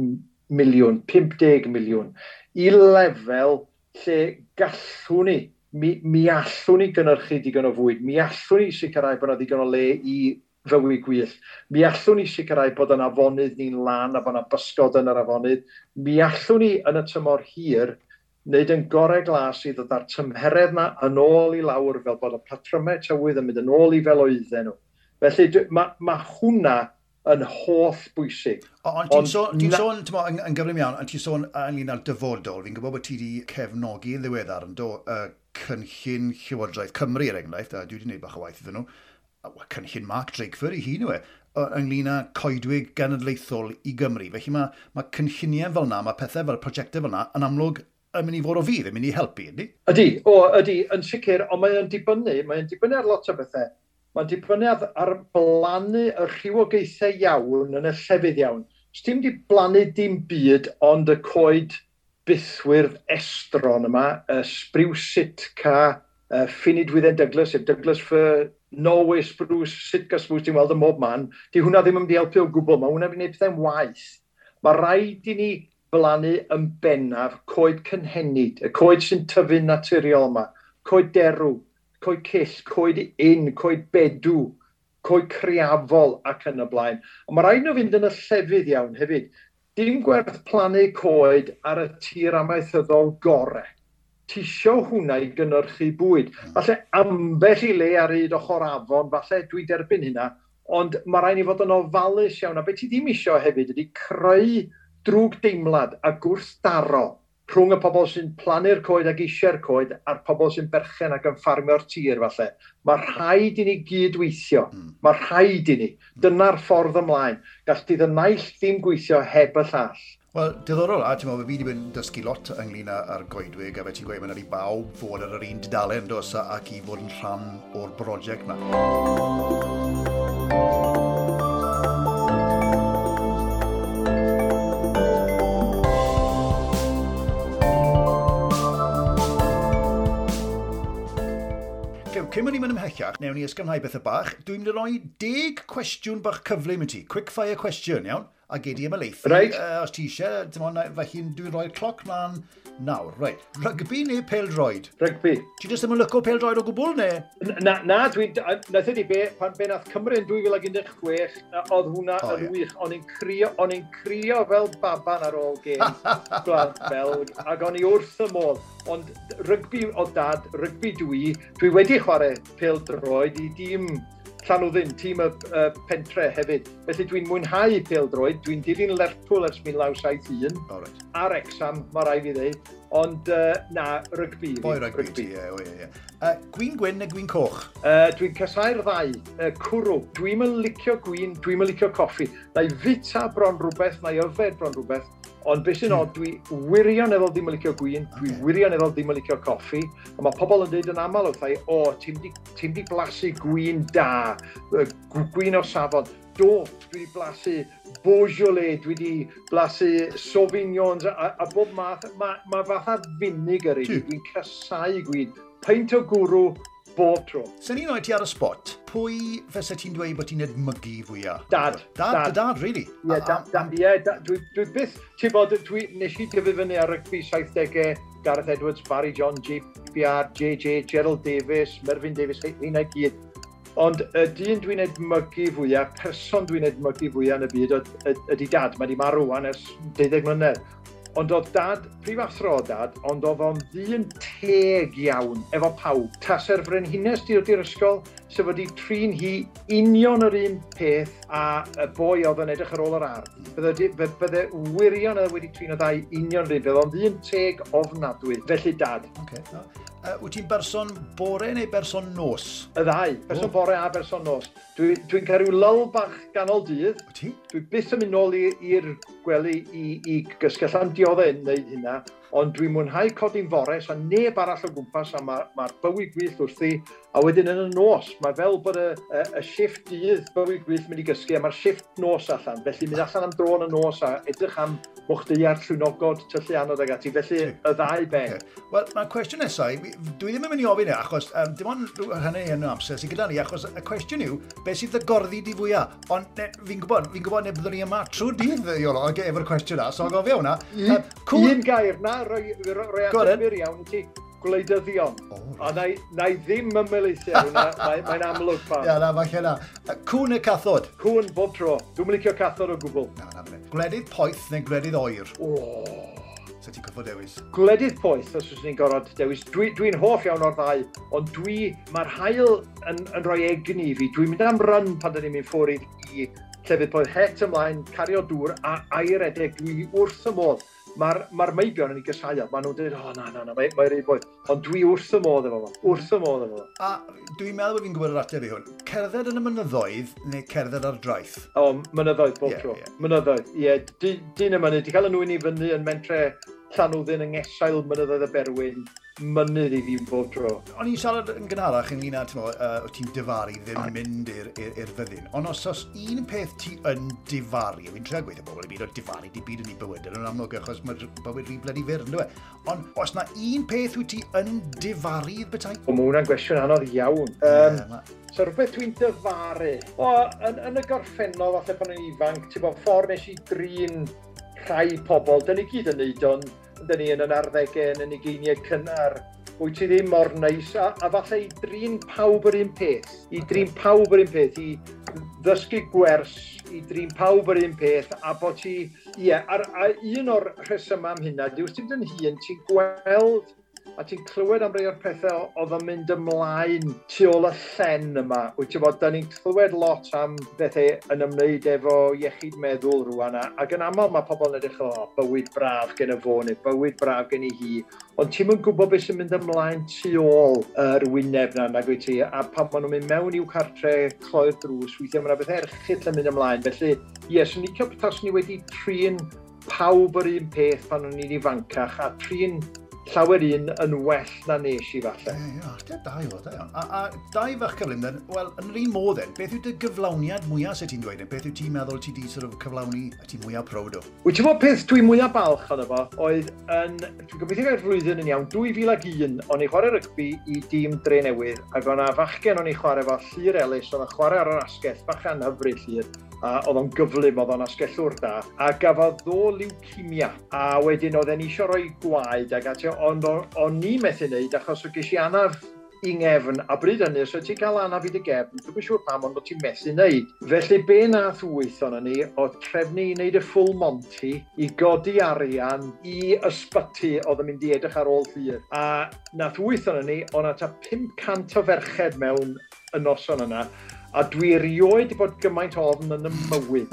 miliwn, 50 miliwn, i lefel lle gallwn ni mi, mi allwn ni gynnyrchu digon o fwyd, mi allwn ni sicrhau bod yna digon o le i fywyd gwyllt. Mi allwn ni sicrhau bod yna afonydd ni'n lan a bod yna bysgod yn yr afonydd. Mi allwn ni yn y tymor hir wneud yn gorau glas i ddod â'r tymheredd yna yn ôl i lawr fel bod y patrymau tywydd yn mynd yn ôl i fel oedden nhw. Felly mae ma hwnna yn holl bwysig.
Ond ti'n sôn, ti sôn tymo, yn, yn gyflym iawn, ond ti'n sôn ynglyn â'r dyfodol, fi'n gwybod bod ti wedi cefnogi yn ddiweddar yn do, uh, cynllun Llywodraeth Cymru, er enghraifft, a dwi wedi gwneud bach o waith iddyn nhw, cynllun Mark Drakeford i hun yw e, ynglyn â coedwig genedlaethol i Gymru. Felly mae, mae cynlluniau fel yna, mae pethau fel prosiectau fel yna yn amlwg yn mynd i fod o fydd, yn mynd i helpu, ydy?
Ydy, o, ydy, yn sicr, ond mae'n dibynnu, mae'n dibynnu ar lot o bethau. Mae'n dibynnu ar blannu y rhywogaethau iawn yn y llefydd iawn. Os ti'n di blannu dim byd, ond y coed bythwyrdd estron yma, y Spruce Sitka, y Finid Wydden Douglas, y Douglas Fir, Norway Spruce, Sitka Spruce, ti'n weld y mob man, di hwnna ddim yn mynd i helpu o gwbl, mae hwnna'n mynd i pethau'n waith. Mae rhaid i ni blannu yn bennaf coed cynhenid, y coed sy'n tyfu'n naturiol yma, coed derw, coed cyll, coed un, coed bedw, coed creafol ac yn y blaen. Ond mae rhaid nhw fynd yn y llefydd iawn hefyd dim gwerth plannu coed ar y tir amaethyddol gorau. Tisio hwnna i gynnyrchu bwyd. Hmm. Falle ambell i le ar yd ochr afon, falle dwi derbyn hynna, ond mae rhaid i fod yn ofalus iawn. A beth ti ddim isio hefyd ydy creu drwg deimlad a gwrthdaro rhwng y pobl sy'n plannu'r coed ac eisiau'r coed a'r pobl sy'n berchen ac yn ffarmio'r tir falle. Mae rhaid i ni gydweithio. Mm. Mae rhaid i ni. Dyna'r ffordd ymlaen. Gall ti ddynaill naill ddim gweithio heb y llall.
Wel, diddorol, a ti'n meddwl, fi wedi bod yn dysgu lot ynglyn â'r goedwig, a fe ti'n gweud, mae'n i bawb fod ar yr un dudalen, dos, ac i fod yn rhan o'r brosiect yma. cyn mynd i mynd ymhellach, newn ni ysganhau bethau bach. Dwi'n mynd i roi deg cwestiwn bach cyflym i ti. Quick fire question, iawn? a gei di leithi.
Right.
Uh, os ti eisiau, felly dwi'n rhoi'r cloc mlaen nawr. Right. Rygbi neu pel droed?
Rygbi.
Ti jyst ddim yn lyco pel droed o gwbl ne?
Na, na dwi'n... Nath e ydi be, pan be nath Cymru yn 2016, oedd hwnna oh, yn yeah. wych. O'n i'n crio, o'n i'n crio fel baban ar ôl gêm. Belg, ac o'n i wrth y modd. Ond rygbi o dad, rygbi dwi, dwi wedi chwarae pel droed i dîm Llanwddyn, tîm y uh, pentre hefyd. Felly dwi'n mwynhau pêl-droed, dwi'n dilyn Lerpwl ers 1971, oh, right. a Rexham, mae rai fi ddeu, ond uh, na, rygbi.
Boi rygbi, rygbi. ie, yeah, ie, uh, Gwyn gwyn neu gwyn coch?
Uh, dwi'n casau'r ddau, uh, cwrw. Dwi'n mynd licio gwyn, dwi'n mynd licio coffi. Na i fita bron rhywbeth, na i yfed bron rhywbeth, Ond beth sy'n od, dwi wirioneddol ddim yn licio gwyn, dwi okay. wirioneddol ddim yn licio coffi, a mae pobl yn dweud yn aml wrth ei, o, ti'n di, ti di blasu gwyn da, gwyn o safon. Do, dwi wedi blasu Beaujolais, dwi wedi blasu Sauvignons a, a bob math, mae ma fatha finig ar ei, dwi'n casau gwyn. Peint o gwrw, bob tro.
Sa'n ni'n oed ti ar y spot, pwy fysa ti'n dweud bod ti'n edmygu fwyaf?
Dad.
Dad, dad, dad, really?
Ie, yeah, dad, dad, yeah, dad, dwi, dwi byth, ti'n bod, dwi, nes i tyfu fyny ar rygbi 70au, Gareth Edwards, Barry John, JPR, JJ, Gerald Davis, Mervyn Davis, hynna gyd. Ond y dyn dwi'n edmygu fwyaf, person dwi'n edmygu fwyaf yn y byd ydy dad. Mae wedi marw wan ers 12 mlynedd. Ond oedd dad, prifathro dad, ond oedd o'n ddyn teg iawn efo pawb. Taser frenhines di'r ysgol, sef wedi trin hi union yr un peth a y boi oedd yn edrych ar ôl yr ardd. Bydde, bydde wirion oedd wedi trin o ddau union rhywbeth, ond un teg ofnadwy, felly dad.
Okay. Uh, wyt ti'n berson bore neu berson nos?
Y ddau, berson oh. bore a berson nos. Dwi'n dwi, dwi cael rhyw lyl bach ganol dydd.
Wyt ti?
Dwi byth yn mynd nôl i'r gwely i, i gysgellan dioddau yn neud hynna ond dwi'n mwynhau codi'n fore, sa neb arall o gwmpas, a mae'r ma, bywyd gwyllt wrthi, a wedyn yn y nos, mae fel bod y, y, y shift dydd bywyd gwyllt mynd i gysgu, a mae'r shift nos allan, felly mynd allan am dro yn y nos a edrych am mwchdeiar llwnogod, tyllu anod ag ati, felly y ddau ben. Okay.
Wel, mae'r cwestiwn nesau, dwi ddim yn mynd i ofyn e, achos um, dim ond hynny yn amser sy'n gyda ni, achos y cwestiwn yw, beth sydd y gorddi di fwyaf? Ond fi'n gwybod, fi'n gwybod neb byddwn ni yma trwy dydd, Iolo, efo'r cwestiwn na, so gofio hwnna.
Un gair na, roi, roi atebir iawn ti gwleidyddion. Oh, a na na i ddim ymweleithio hwnna, mae'n amlwg pan.
Ia, na, falle na. Cwn y cathod?
Cwn bob tro. Dwi'n mynd licio cathod o gwbl.
Na, na, na. Gwledydd poeth neu gwledydd oer?
O.
So ti'n cyfo dewis?
Gwledydd poeth, os oes ni'n gorfod dewis. Dwi'n dwi, hoff iawn o'r ddau, ond dwi, mae'r hael yn, yn rhoi egni i fi. Dwi'n mynd am run pan dyn ni'n mynd ffwrdd i llefydd poeth het ymlaen, cario dŵr a air edrych. Dwi wrth y modd mae'r ma meibion yn ei gysau mae nhw'n dweud, o oh, na, na, na, mae'n mae rei bwyd. Ond dwi wrth y modd efo fo, wrth y modd efo fo.
A dwi'n meddwl bod fi'n gwybod yr ateb i hwn. Cerdded yn y mynyddoedd neu cerdded ar draeth?
O, mynyddoedd bob yeah, tro. Yeah. Mynyddoedd, ie. Yeah. Dyn y mynydd, di cael nhw i fyny yn mentre Llanwddyn yng Ngesiail mynyddoedd y Berwyn, mynydd i fi bob tro.
O'n i'n siarad yn gynharach ynglyn â uh, o ti'n difaru ddim mynd i'r fyddin. Ond os oes un peth ti yn difaru, fi'n trio gweithio bobl i byd o difaru di byd yn ei bywyd yn amlwg achos mae'r bywyd rhi bledi fyr, ynddo e? Ond os na un peth wyt ti yn difaru bethau?
O, mae hwnna'n gwestiwn anodd iawn. Um, yeah, So rhywbeth dwi'n dyfaru. O, yn, yn y gorffennol, falle pan o'n ifanc, ti'n bod ffordd nes i drin rhai pobl, dyn ni gyd yn neud o'n dyn ni yn yn arddegau yn yn ugeiniau cynnar, wyt ti ddim mor neis, a, a falle i drin pawb yr un peth, i drin pawb yr un peth, i ddysgu gwers, i drin pawb yr un peth, a bod ti, ie, yeah, a, a un o'r rhesymau am hynna, dwi'n ti'n dyn hyn, ti'n gweld a ti'n clywed am rei o'r pethau oedd yn mynd ymlaen tu ôl y llen yma. Wyt ti'n bod, da ni'n clywed lot am bethau yn ymwneud efo iechyd meddwl rwan, ac yn aml mae pobl yn edrych o, oh, bywyd braf gen y fo neu bywyd braf gen i hi, ond ti'n mynd gwybod beth sy'n mynd ymlaen tu ôl yr wyneb na, nag wyt ti, a pan maen nhw'n mynd mewn i'w cartre, cloi'r drws, weithiau mae'n bethau erchill yn mynd ymlaen. Felly, ie, yes, yn ni cael ni wedi trin pawb yr un peth pan o'n i'n ifancach a trin llawer un yn well na nes i falle.
Ie, Ateb da i fod, e. A, a da i fach cyflym, wel, yn yr un modd, en, beth yw dy gyflawniad mwyaf sydd ti'n dweud? E? Beth yw ti'n meddwl ti di sort of, cyflawni a ti'n mwyaf proud o?
Wyt ti'n bod peth dwi'n mwyaf balch ond efo, oedd yn, dwi'n gobeithio gael flwyddyn yn iawn, 2001, o'n i chwarae rygbi i dîm dre newydd, ac o'na fachgen o'n i chwarae fo Llyr Elis, o'n i'n chwarae ar yr asgell, bach anhyfryd Llyr a oedd o'n gyflym, oedd o'n asgellwr da, a gafodd ddo liwcimia, a wedyn oedd e'n eisiau rhoi gwaed ac ati, ond o'n i methu wneud achos o ges i anaf i ngefn, a bryd hynny, os so ti'n cael anaf i dy gefn, dwi'n siŵr pam, ond o ti'n methu wneud. Felly be nath wython ni o trefnu i wneud y full monty i godi arian i ysbyty oedd yn mynd i edrych ar ôl llir. A nath wython ni, ond ata 500 o ferched mewn y noson yna, a dwi erioed wedi bod gymaint ofn yn y mywyd.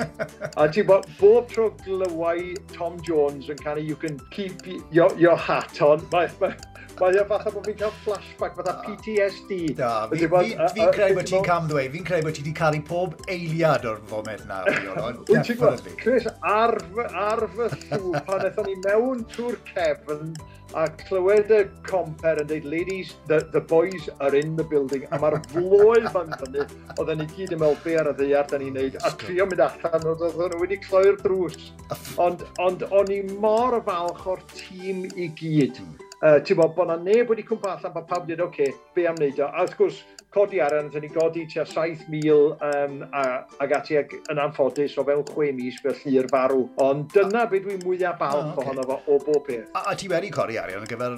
a ti bod bob tro glywau Tom Jones yn canu You Can Keep Your, your Hat On, mae, mae, mae o fatha bod fi'n cael flashback, fatha PTSD.
Da, fi'n fi, fi, fi creu bod ti'n cam ddweud, fi'n creu bod ti wedi cael ei pob eiliad o'r foment na.
Wyt ti'n gwybod, Chris, ar, ar fy llw, pan eithon ni mewn trwy'r cefn, a clywed y comper yn dweud, ladies, the, the boys are in the building, a mae'r floedd fan fyny, oedden ni gyd yn meddwl be ar y ddeiar da ni'n neud, a trio mynd allan, oedden nhw wedi cloi'r drws. Ond, ond o'n i mor falch o'r tîm i gyd. Uh, ti'n bod, bod na neb wedi cwmpa allan bod pawb dweud, oce, okay, be am wneud o. A wrth gwrs, codi aran, dyn ni godi tua 7,000 um, ag ati ag, yn anffodus o fewn 6 mis fel llir farw. Ond dyna beth dwi'n mwyaf balch ah, oh, okay. ohono fo o bob peth.
A, a ti wedi codi arian ar gyfer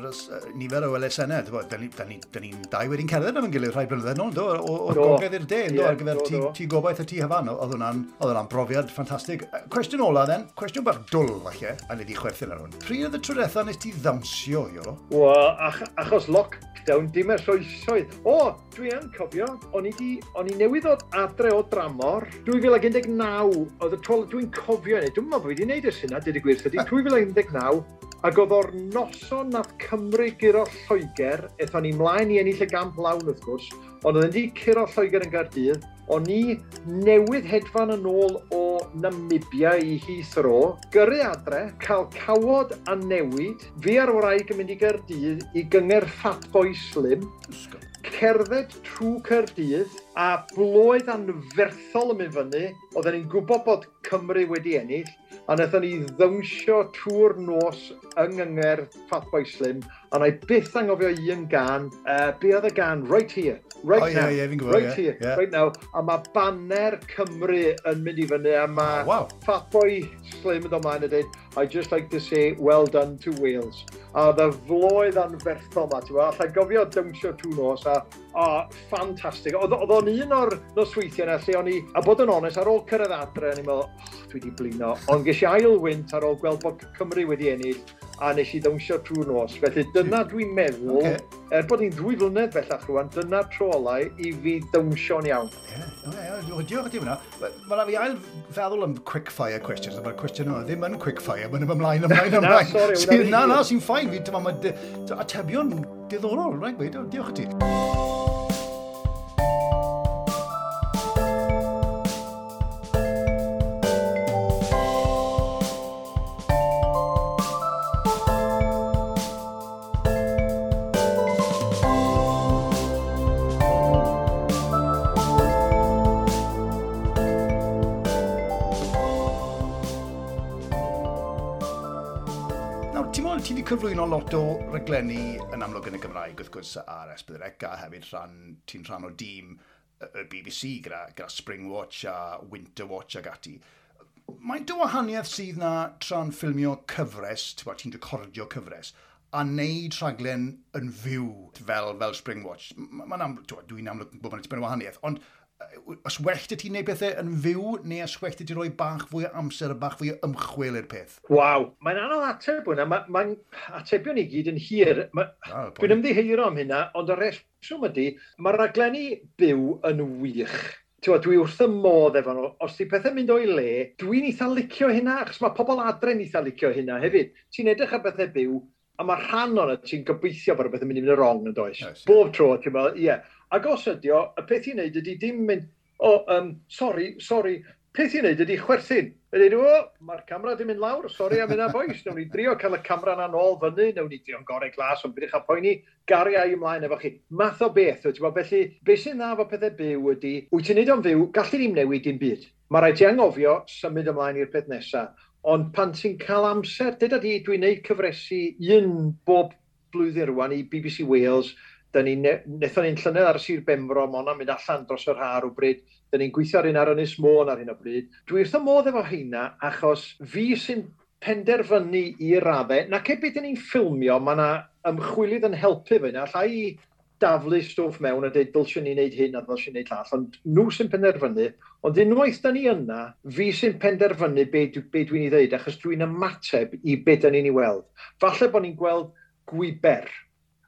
nifer o LSN-au? Dyn ni'n ni, ni dau wedi'n cerdded am yn gilydd rhai blynyddoedd nôl, do? O, o, gogledd i'r de, do? Ar gyfer ti, ti gobaith a ti hyfan, oedd hwnna'n brofiad ffantastig. Cwestiwn ola, then. Cwestiwn bach dwl, falle, a nid i chwerthin ar hwn. Pryd oedd y tro nes ti ddawnsio i eto?
Wel, ach, achos lockdown, dim yr rhoesoedd. O, dwi yn cofio, o'n i, di, o'n i newydd o adre o dramor. 2019, oedd y tol, dwi'n cofio hynny. Dwi'n meddwl bod wedi wneud y syna, dyd y gwirth ydy. 2019, ac oedd o'r noson nath Cymru gyro Lloegr, eithon ni mlaen i ennill y gamp lawn wrth gwrs, ond oedd wedi curo Lloegr yn Gardydd, o'n i newydd hedfan yn ôl o Namibia i Heathrow, gyrru adre, cael cawod a newid, fi ar wraig yn mynd i Gerdydd i gyngor Fatboy Slim, cerdded trwy Cerdydd, a blwydd anferthol yn mynd fyny, oedden ni'n gwybod bod Cymru wedi ennill, a wnaethon ni ddawnsio trwy'r nos yng ngyngerdd Fatboy Slim, a na i byth angofio un gan, uh, e, be oedd y gan, right here, right oh, now, yeah, yeah, gwybod, right yeah, here, yeah. right now, a mae banner Cymru yn mynd i fyny, a mae oh, wow. Fatboy Slim yn dod mlaen a dweud, I just like to say, well done to Wales. A oedd y floedd anferthol ma, ti'n gwybod, allai gofio dawnsio trwy nos, a a ffantastig. Oedd o'n un o'r nosweithiau yna lle o'n i, a bod yn onest, ar ôl cyrraedd adre, o'n i'n meddwl, oh, dwi wedi blino. Ond ges i ail wynt ar ôl gweld bod Cymru wedi ennill, a nes i ddawnsio trwy nos. Felly dyna hmm. dwi'n meddwl, okay. er bod ni'n ddwy flynedd bellach rwan, dyna tro olau i fi dawnsio'n iawn.
Ie, yeah, yeah, diolch ti hwnna. Mae na fi ail feddwl am quickfire questions, mae'r cwestiwn yna ddim yn quickfire, mae'n ymlaen, ymlaen, ymlaen. na, sori. na, na, sy'n ffain, fi, mae atebion diddorol, rhaid right? Diolch i ti. lot o reglenni yn amlwg yn y Gymraeg, wrth gwrs, ar Esbydrec, a hefyd rhan, ti'n rhan o dîm y BBC gyda, gyda Springwatch a Winterwatch ag ati. Mae'n dy wahaniaeth sydd na tra'n ffilmio cyfres, ti'n recordio cyfres, a wneud rhaglen yn fyw fel, fel Springwatch. Mae'n amlwg, dwi'n amlwg bod mae'n tipyn o wahaniaeth, ond os well ti wneud pethau yn fyw, neu os well ti roi bach fwy o amser a bach fwy o ymchwil i'r peth?
Waw, mae'n anodd ateb hwnna. Mae'n ma, atebion i gyd yn hir. Ma, ah, dwi'n ymddiheuro am hynna, ond y reswm ydy, mae'r raglenni byw yn wych. Tewa, dwi wrth y modd efo nhw. Os di pethau mynd o'i le, dwi'n eitha licio hynna, achos mae pobl adre'n eitha licio hynna hefyd. Ti'n edrych ar bethau byw, a mae rhan o'n ti'n gobeithio bod y bethau mynd i fynd yn wrong yn does. Yes. Bob tro, ti'n meddwl, ie. Yeah Ac os ydi o, y peth i wneud ydy dim mynd, o, oh, um, sori, sori, peth i wneud ydy chwerthin. Ydy, o, mae'r camera di mynd lawr, sori am yna boes. Newn ni drio cael y camera na nôl fyny, newn ni drio'n gorau glas, ond bydych a poeni gariau ymlaen efo chi. Math o beth, ydy, bo, felly, beth sy'n dda fo pethau byw ydy, wyt ti'n neud o'n fyw, gallu ni'n newid dim byd. Mae rhaid ti angofio symud ymlaen i'r peth nesaf. Ond pan ti'n cael amser, dyda di, dwi'n neud cyfresu un bob blwyddyn rwan i BBC Wales, Dyn ni, wnaethon ni'n llynedd ar y Sir Benfro, mae hwnna'n mynd allan dros yr har o bryd. Dyn ni'n gweithio ar un ar Ynys Môn ar hyn o bryd. Dwi wrth y modd efo heina, achos fi sy'n penderfynu i raddau, na ce beth ni'n ffilmio, mae yna ymchwilydd yn helpu fe yna, allai daflu stwff mewn a dweud dylsio ni wneud hyn a dylsio ni wneud llall, ond nhw sy'n penderfynu. Ond unwaith da ni yna, fi sy'n penderfynu be, be dwi'n ei ddeud, achos dwi'n ymateb i be da ni'n ei weld. Falle bod ni'n gweld gwiber,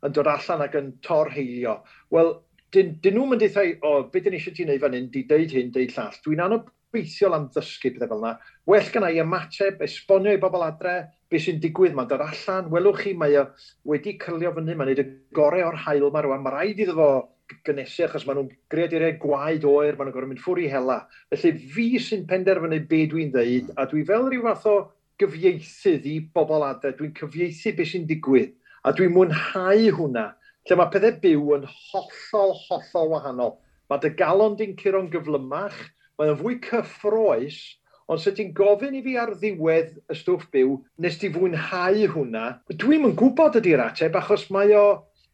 yn dod allan ac yn torheilio. Wel, dyn, dyn nhw'n mynd i ddweud, o, oh, beth dyn eisiau ti'n wneud fan hyn, di deud hyn, deud llall. Dwi'n anobeithiol am ddysgu pethau fel yna. Well gan i ymateb, esbonio i bobl adre, beth sy'n digwydd, mae'n dod allan. Welwch chi, mae wedi cylio fyny, mae'n neud y gorau o'r hael yma rwan. Mae rhaid iddo fo gynesu achos maen nhw'n greaduriau e gwaed oer, maen nhw'n gorfod mynd ffwr i hela. Felly fi sy'n penderfynu be dwi'n dweud, a dwi fel rhyw fath o gyfieithydd i bobl adre, dwi'n cyfieithu beth sy'n digwydd. A dwi'n mwynhau hwnna, lle mae pethau byw yn hollol, hollol wahanol. Mae dy galon di'n curo'n gyflymach, mae o'n fwy cyffroes, ond sut ti'n gofyn i fi ar ddiwedd y stwff byw, nes ti fwynhau hwnna, Dwi'n yn gwybod ydy'r ateb, achos mae o,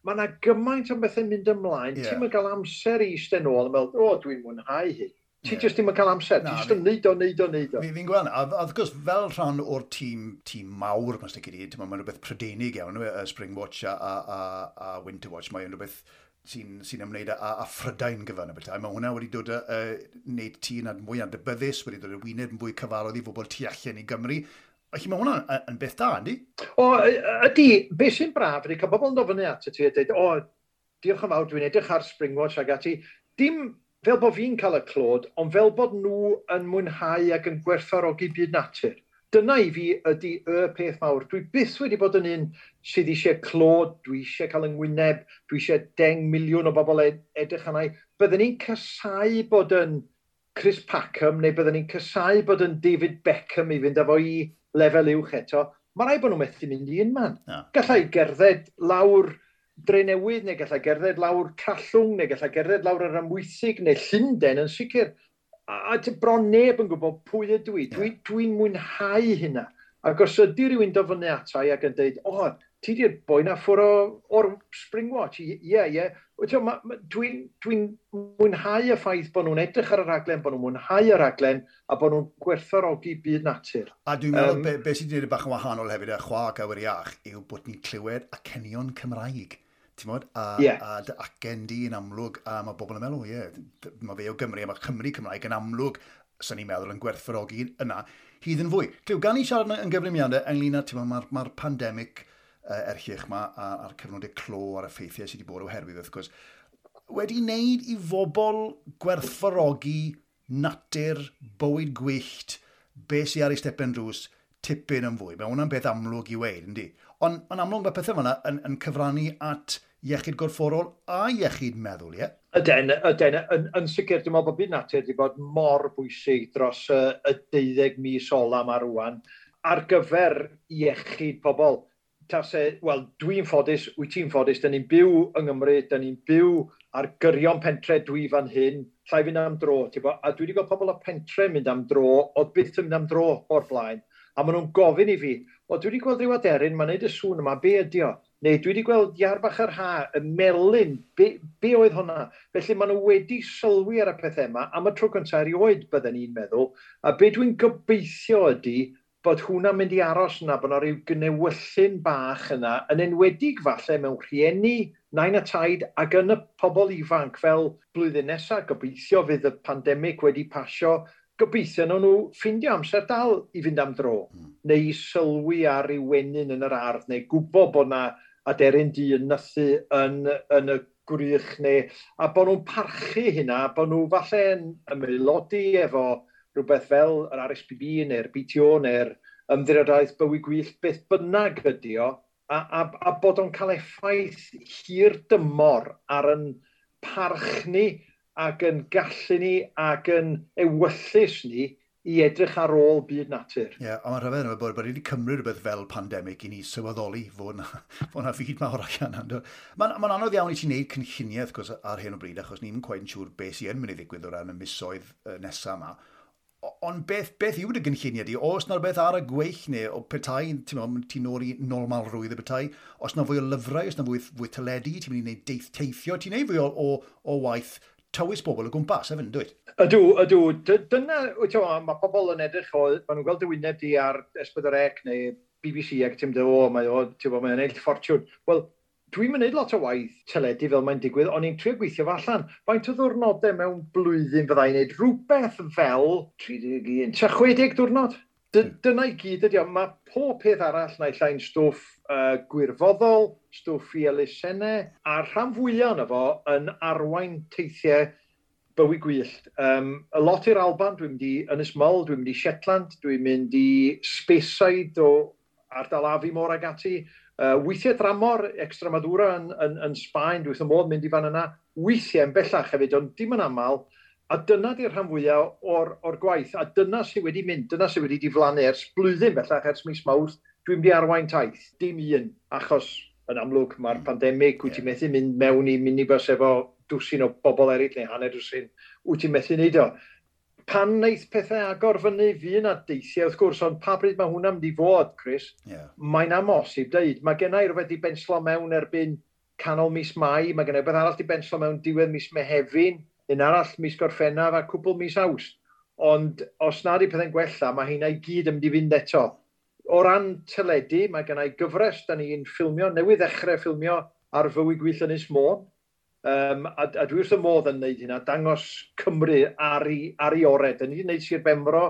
mae yna gymaint o bethau'n mynd ymlaen, yeah. ti'n mynd gael amser i eistedd nôl a meddwl, o, dwi'n mwynhau hyn. Ti yeah. jyst ddim yn cael amser, ti jyst yn neud o, neud o, neud o.
Fi'n gweld, a, wrth gwrs fel rhan o'r tîm, tîm mawr, mae'n stic i mae'n rhywbeth prydenig iawn, y Spring Watch a, a, a, a Winter Watch, mae'n rhywbeth sy'n sy ymwneud â, a Phrydain gyfan y bethau. Mae hwnna wedi dod a, uh, wneud tîn ad mwy adnabyddus, wedi dod y wyneb yn fwy cyfarwydd i fobl tu allan i Gymru. Felly mae hwnna yn beth da, yndi?
O, ydi, beth sy'n braf ydi, cael bobl yn dofynu at y ti a dweud, o, diolch yn fawr, dwi'n edrych ar Springwatch ag ati. Dim fel bod fi'n cael y clod, ond fel bod nhw yn mwynhau ac yn gwerthfarogi byd natur. Dyna i fi ydy y peth mawr. Dwi byth wedi bod yn un sydd eisiau clod, dwi eisiau cael yngwyneb, dwi eisiau 10 miliwn o bobl edrych yna. Byddwn ni'n casau bod yn Chris Packham neu byddwn ni'n casau bod yn David Beckham i fynd efo i lefel uwch eto. Mae rai bod nhw'n methu mynd i un man. No. Gallai gerdded lawr dre newydd neu gallai gerdded lawr Callwng neu gallai gerdded lawr yr Amwythig neu Llundain yn sicr. A, a bron neb yn gwybod pwy ydw i. Dwi'n dwi mwynhau hynna. Ac os ydy rhywun dofynu atai ac yn dweud, o, oh, ti di'r boi na ffwr o'r Springwatch? Ie, ie. Yeah. Dwi'n dwi mwynhau y ffaith bod nhw'n edrych ar y raglen, bod nhw'n mwynhau y raglen, a bod nhw'n gwerthorogi byd natur.
A dwi'n meddwl, um, be, be sy'n dweud bach yn wahanol hefyd, y chwa ac awyr iach, yw bod ni'n clywed acenion Cymraeg ti'n modd, a, yeah. a dy acen di yn amlwg, a mae bobl yn meddwl, ie, yeah, mae fe o Gymru, a mae Cymru Cymraeg yn amlwg, sy'n ni'n meddwl yn gwerthfarogi yna, hyd yn fwy. Clyw, gan i siarad yn gyflwyniadau, ynglyn â, ti'n modd, mae'r ma, pandemig uh, erchiach yma, a'r cyfnodau clo a'r effeithiau sydd wedi bod oherwydd, wrth gwrs, wedi wneud i fobl gwerthfarogi natur bywyd gwyllt, be sy'n ar ei stepen drws, tipyn yn fwy. Mae hwnna'n beth amlwg i weid, yndi? Ond mae'n amlwg mae pethau fyna yn, yn cyfrannu at iechyd gorfforol a iechyd meddwl, ie?
Yden, yden, yn, yn sicr, dwi'n meddwl bod byd natur wedi bod mor bwysig dros y, y deuddeg mis ola mae rwan ar gyfer iechyd pobl. Ta e, wel, dwi'n ffodus, wyt ti'n ffodus, dyn ni'n byw yng Nghymru, dyn ni'n byw ar gyrion pentre dwi fan hyn, llai fynd am dro, bo? a dwi wedi gweld pobl o pentre mynd am dro, o byth yn mynd am dro o'r blaen, a maen nhw'n gofyn i fi, o dwi wedi gweld rhyw aderyn, mae'n neud y sŵn yma, be ydi o? neu dwi wedi gweld iar bach ha, y melun, be, be oedd hwnna? Felly maen nhw wedi sylwi ar y pethau yma, am y tro cyntaf erioed bydden ni'n meddwl, a be dwi'n gobeithio ydy bod hwnna'n mynd i aros yna, bod yna rhyw gnewyllun bach yna, yn enwedig falle mewn rhieni, nain a taid, ac yn y pobl ifanc fel blwyddyn nesaf, gobeithio fydd y pandemig wedi pasio, gobeithio nhw nhw ffeindio amser dal i fynd am dro, mm. neu i sylwi ar ei wenyn yn yr ardd, neu gwybod bod yna a deryn di yn nythu yn, yn y gwrych neu a bod nhw'n parchu hynna, bod nhw falle'n ymaelodi efo rhywbeth fel yr RSPB neu'r BTO neu'r ymddiriadaeth bywyd gwyllt beth bynnag ydy o, a, a, a bod o'n cael effaith hir dymor ar yn parch ni ac yn gallu ni ac yn ewyllus ni i edrych ar ôl byd natur.
Ie, yeah, ond mae'n rhyfedd yma bod, bod wedi cymryd rhywbeth fel pandemig i ni sylweddoli fod na, fod na fyd mawr allan. Mae'n ma, anodd iawn i ti wneud cynlluniau gwrs ar hyn o bryd, achos ni'n gwaith yn siŵr beth sy'n mynd i ddigwydd o ran y misoedd nesaf yma. Ond beth, beth yw dy gynlluniau di? Os na rhywbeth ar y gweill neu o petai, ti'n ti nôl i normal rwydd y petai, os na fwy o lyfrau, os na fwy, fwy teledu, ti'n mynd i wneud deith teithio, ti'n wneud fwy o, o, o waith tywys bobl o gwmpas, efo'n dweud?
Ydw, ydw. Dyna, wyt mae pobl yn edrych o, maen nhw'n gweld y wyneb di ar S4C neu BBC ac ti'n dweud, o, oh, mae o, ti'n bod, mae'n eill ffortiwn. Wel, dwi'n mynd lot o waith teledu fel mae'n digwydd, ond i'n trio gweithio fo allan. Faint o ddwrnodau mewn blwyddyn fyddai'n neud rhywbeth fel 31 60 diwrnod? Dyna i gyd ydy o. Mae pob peth arall na llai'n stwff uh, gwirfoddol, stwff i elusennau, a rhan fwyaf yna fo yn arwain teithiau bywyd gwyllt. Um, a lot i'r Alban, dwi'n mynd i Ynys Mull, dwi'n mynd i Shetland, dwi'n mynd i Spesaid o ardal afi mor ag ati. Uh, weithiau dramor, Extremadura yn, yn, yn Sbaen, dwi'n modd mynd i fan yna. Weithiau yn bellach hefyd, ond dim yn aml, A dyna di'r rhan fwyaf o'r, or gwaith, a dyna sydd wedi mynd, dyna sydd wedi diflannu ers blwyddyn bellach ers mis mawrth, dwi'n di arwain taith, dim un, achos yn amlwg mae'r hmm. pandemig, wyt ti'n methu mynd mewn i minibus efo dwsin o bobl eraill neu hanner dwsin, wyt ti'n methu wneud o. Pan wneith pethau agor fyny, fi yna deithiau wrth gwrs, ond pa bryd mae hwnna'n mynd i fod, Chris, yeah. mae'n amosib deud. Mae gennau rhywbeth i benslo mewn erbyn canol mis Mai, mae gennau rhywbeth arall i benslo mewn diwedd mis Mehefin, un arall mis gorffennaf a cwbl mis awst. Ond os nad i pethau'n gwella, mae hynna i gyd yn mynd i fynd eto. O ran teledu, mae gennau gyfres, da ni'n ffilmio, newydd ddechrau ffilmio ar fywyd gwyll yn Môn. Um, a, a dwi wrth y modd yn wneud hynna, dangos Cymru ar ei, ar ei orau. Da ni wedi wneud Sir Benfro,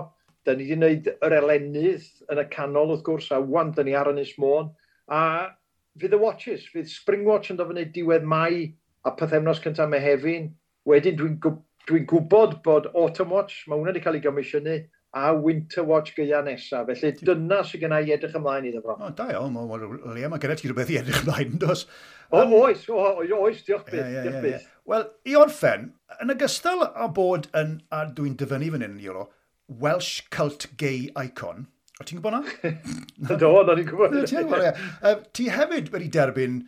da ni wedi wneud yr elenydd yn y canol wrth gwrs, a wan da ni ar Ynys Môn. A fydd y watches, fydd Springwatch yn dod fyny diwedd mai a pethefnos cyntaf Mehefin, Wedyn dwi'n dwi gwybod bod Autumn Watch, mae hwnna wedi cael ei gomisiynu, a Winter Watch gyda nesaf. Felly dyna sy'n gennau i edrych ymlaen iddo fo.
O, da iawn. Liam, mae gennych ti rhywbeth i edrych ymlaen, dos?
O, oes, oes, diolch byth. yeah, yeah, yeah,
Wel, i orffen, yn ogystal â bod yn, a dwi'n dyfynnu fan hyn, Iolo, Welsh cult gay icon, o ti'n gwybod na?
Do, na ni'n gwybod.
Ti hefyd wedi derbyn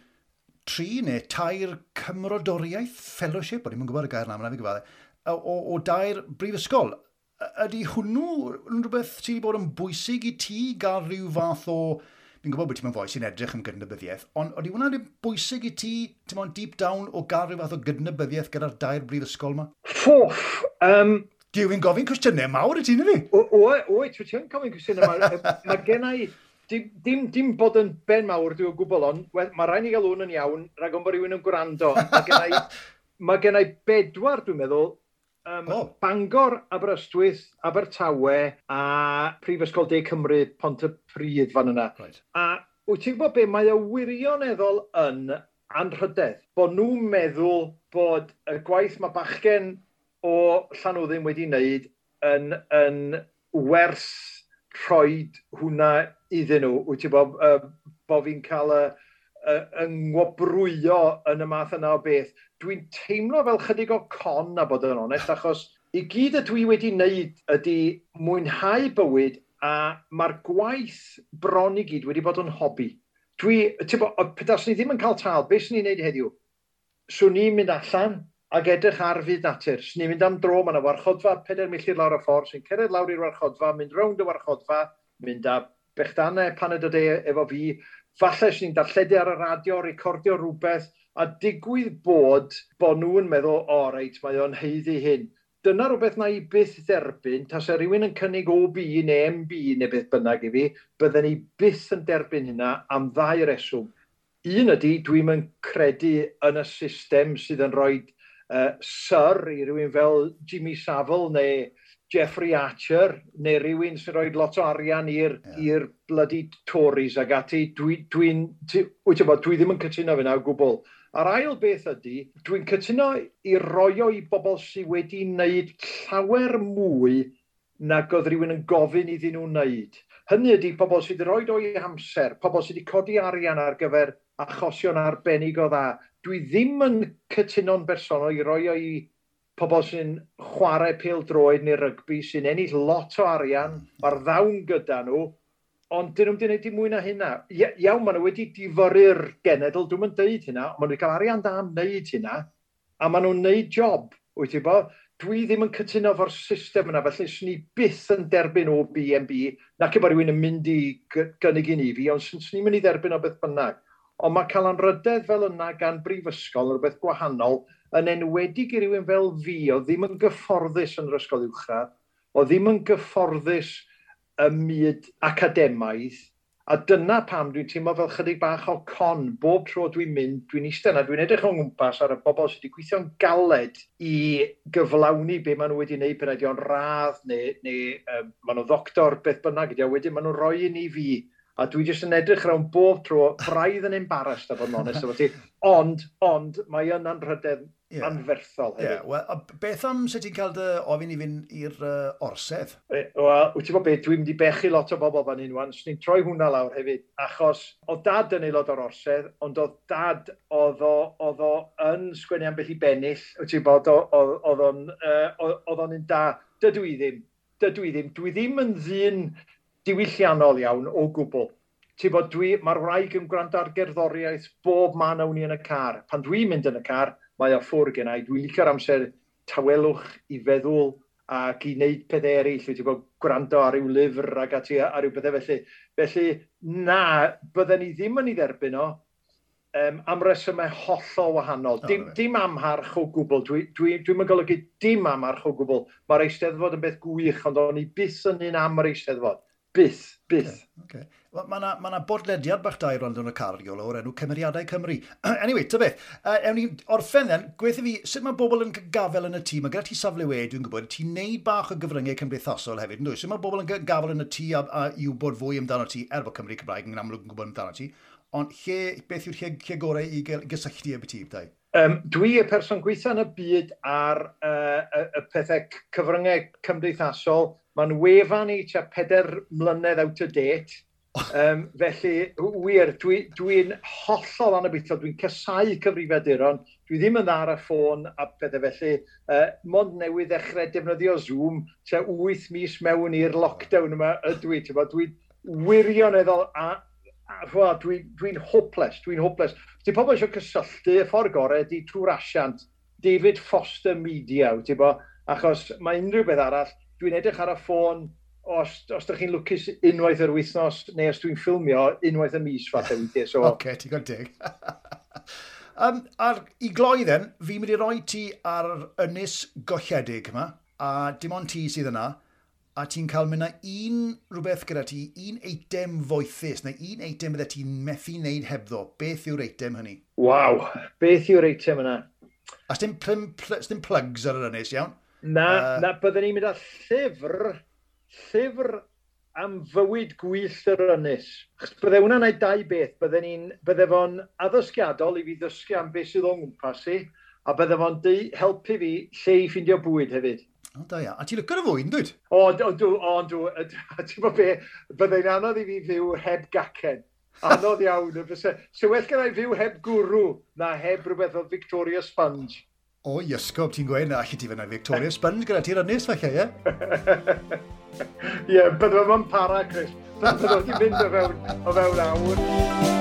tri neu tair cymrodoriaeth fellowship, o'n i'n gwybod y gair na, mae'n fi gwybod, o, o, o dair brifysgol. Ydy hwnnw yn rhywbeth sydd wedi bod yn bwysig i ti gael rhyw fath o... Fi'n gwybod bod ti'n foes sy'n edrych am gydnabyddiaeth, ond ydy hwnna'n bwysig i ti, ti'n mynd deep down, o gael rhyw fath o gydnabyddiaeth gyda'r dair brifysgol yma?
Ffoff! Um,
Diw Dwi'n gofyn cwestiynau mawr i ti'n na
fi? Oes, wyt ti'n gofyn cwestiynau mawr. Mae gen i dim, dim, dim bod yn ben mawr, dwi'n gwybod ond, mae rhaid i gael hwn yn iawn, rhag ond bod rhywun yn gwrando. Mae gen i, mae gen bedwar, dwi'n meddwl, um, oh. Bangor, Aberystwyth, Abertawe a Prifysgol De Cymru, Pont y Pryd fan yna. Right. A wyt ti'n gwybod be, mae y wirioneddol yn anrhydedd, bod nhw'n meddwl bod y gwaith mae bachgen o Llanwddin wedi wneud yn, yn werth rhoi hwnna iddyn nhw, wyt ti'n bod, uh, bo fi'n cael y, y, yngwobrwyo yn y math yna o beth. Dwi'n teimlo fel chydig o con a bod yn onest, achos i gyd y dwi wedi wneud ydy mwynhau bywyd a mae'r gwaith bron i gyd wedi bod yn hobi. Dwi, ti'n bod, pedas ni ddim yn cael tal, beth sy'n ni'n neud heddiw? Swn ni'n mynd allan, ac edrych ar fydd natur. Swn ni'n mynd am dro, mae yna warchodfa, 4 milltir lawr y ffordd, sy'n cyrraedd lawr i'r warchodfa, mynd rownd y warchodfa, mynd â bechdannau pan o de e- efo fi, falle sy'n ni'n darlledu ar y radio, recordio rhywbeth, a digwydd bod bod nhw'n meddwl, o oh, reit, mae o'n heiddi hyn. Dyna rhywbeth na i byth dderbyn, tas e rhywun yn cynnig OB neu MB neu beth bynnag i fi, bydden ni byth yn derbyn hynna am ddau reswm. Un ydy, dwi'n credu yn y system sydd yn rhoi uh, sir i rywun fel Jimmy Savile neu Jeffrey Archer neu rywun sy'n rhoi lot o arian i'r yeah. bloody Tories ag ati. Dwi'n, dwi, dwi, wyt dwi ddim yn cytuno fe na o gwbl. A'r ail beth ydy, dwi'n cytuno i roio i bobl sydd wedi wneud llawer mwy nag oedd rhywun yn gofyn iddyn nhw wneud. Hynny ydy pobl sydd wedi rhoi o'i amser, pobl sydd wedi codi arian ar gyfer achosion arbennig o dda, dwi ddim yn cytuno'n bersonol i roi o i pobl sy'n chwarae pil droed neu rygbi sy'n ennill lot o arian, hmm. mae'r ddawn gyda nhw, ond dyn nhw'n gwneud i mwy na hynna. Iawn, maen nhw wedi difyru'r genedl, dwi'n mynd dweud hynna, ond maen nhw wedi cael arian da am wneud hynna, a maen nhw'n wneud job, wyt ti bo? Dwi ddim yn cytuno fo'r system yna, felly swn ni byth yn derbyn o BNB, nac efo rhywun yn mynd i gynnig i ni fi, ond swn ni'n mynd i dderbyn o beth bynnag ond mae cael anrydedd fel yna gan brifysgol yn rhywbeth gwahanol, yn enwedig i rywun fel fi, o ddim yn gyfforddus yn yr ysgol uwchradd, o ddim yn gyfforddus y myd academaidd, a dyna pam dwi'n teimlo fel chydig bach o con. Bob tro dwi'n mynd, dwi'n eistedd yna, dwi'n edrych o'n gwmpas ar y bobl sydd wedi gweithio'n galed i gyflawni be maen nhw wedi wneud pen ydy o'n radd neu, neu um, maen nhw ddoctor, beth bynnag ydy, a wedyn maen nhw'n rhoi i ni fi A dwi jyst yn edrych rawn bob tro, braidd yn embarrassed a bod yn onest efo ti. Ond, ond, mae yna'n rhydedd yeah. anferthol
hefyd. Yeah. Well, a beth am sut ti'n cael dy ofyn i fynd i'r uh, orsedd?
Wel, wyt ti'n bod beth, dwi'n mynd i bechu lot o bobl fan hyn wan, ni'n troi hwnna lawr hefyd, achos o dad yn aelod o'r orsedd, ond o dad oedd o, yn sgwennu am beth i bennill, wyt ti'n bod, oedd o'n un da, dydw i ddim, dydw i ddim, dwi ddim yn ddyn diwylliannol iawn o gwbl. Ti bod dwi, mae'r wraig yn gwrando ar gerddoriaeth bob man awn i yn y car. Pan dwi'n mynd yn y car, mae o ffwr gen i. Dwi'n licio'r amser tawelwch i feddwl ac i wneud pethau eraill. Dwi'n bod gwrando ar ryw lyfr ac ati ar ryw bethau felly. Felly, na, bydden ni ddim yn ei dderbyn o um, am resymau hollol wahanol. Oh, dim, right. dim amharch o gwbl. Dwi'n dwi, dwi, dwi golygu dim amharch o gwbl. Mae'r eisteddfod yn beth gwych, ond o'n i byth yn un am yr eisteddfod Byth, byth.
Okay, okay. Well, mae yna ma, bodlediad bach da i rando yn y cariol o'r enw Cymeriadau Cymru. anyway, ta beth, uh, ewn ni orffen then, gweithio fi, sut mae bobl yn gafel yn y tîm? Mae gyda ti safle we, dwi'n gwybod, ti'n neud bach o gyfryngau cymdeithasol hefyd, yn dwi? Sut mae bobl yn gafel yn y tŷ a, a i wybod fwy amdano ti, er bod Cymru Cymraeg yn amlwg yn gwybod amdano ti, ond lle, beth yw'r lle, lle gorau i gael gysylltu efo ti, dau?
Um, dwi y person gweithio yn y byd ar uh, y, y pethau cyfryngau cymdeithasol Mae'n wefan i tua peder mlynedd out of date. um, felly, wir, dwi'n dwi, dwi hollol anabyddiol, dwi'n casau cyfrifiaduron, dwi ddim yn dda ar y ffôn a pethau felly, uh, mond newydd ddechrau defnyddio Zoom, tua 8 mis mewn i'r lockdown yma ydw i, ti'n dwi'n wirioneddol a, a dwi'n dwi, hopeless, dwi'n hopeless. Di pobl eisiau cysylltu y ffordd gorau di trwy'r asiant, David Foster Media, ti'n bo, achos mae unrhyw beth arall, dwi'n edrych ar y ffôn os, os ydych chi'n lwcus unwaith yr wythnos, neu os dwi'n ffilmio unwaith y mis fath o weithiau. So...
Oce, okay, ti'n gwybod dig. um, ar, I gloi then, fi'n mynd i roi ti ar ynys golledig yma, a dim ond ti sydd yna, a ti'n cael mynd un rhywbeth gyda ti, un eitem foethus, neu un eitem bydde ti'n methu wneud hebddo. Beth yw'r eitem hynny?
Waw, beth yw'r eitem yna?
A sdim, pl, plugs ar yr ynys, iawn?
Na, uh, na byddwn ni'n mynd â llyfr, llyfr am fywyd gwyllt yr ynys. Chos bydde hwnna'n ei dau beth. Bydde, bydde fo'n addysgiadol i fi ddysgu am beth sydd o'n gwmpas i, a bydde fo'n helpu fi lle i ffindio bwyd hefyd.
O, da ia. A ti'n lygo'r fwy, yn
dweud? O, o, dw, o, dw, ti'n bod be, bydde'n anodd i fi fyw heb gacen. Anodd iawn. So well gen i fyw heb gwrw na heb rhywbeth o Victoria Sponge.
O, iasgob, ti'n gweud na, allai ti fyna Victoria Sponge gyda ti'r ynnes falle, ie?
Ie, bydd o'n para, Chris. Bydd o'n mynd o fewn, o fewn awr.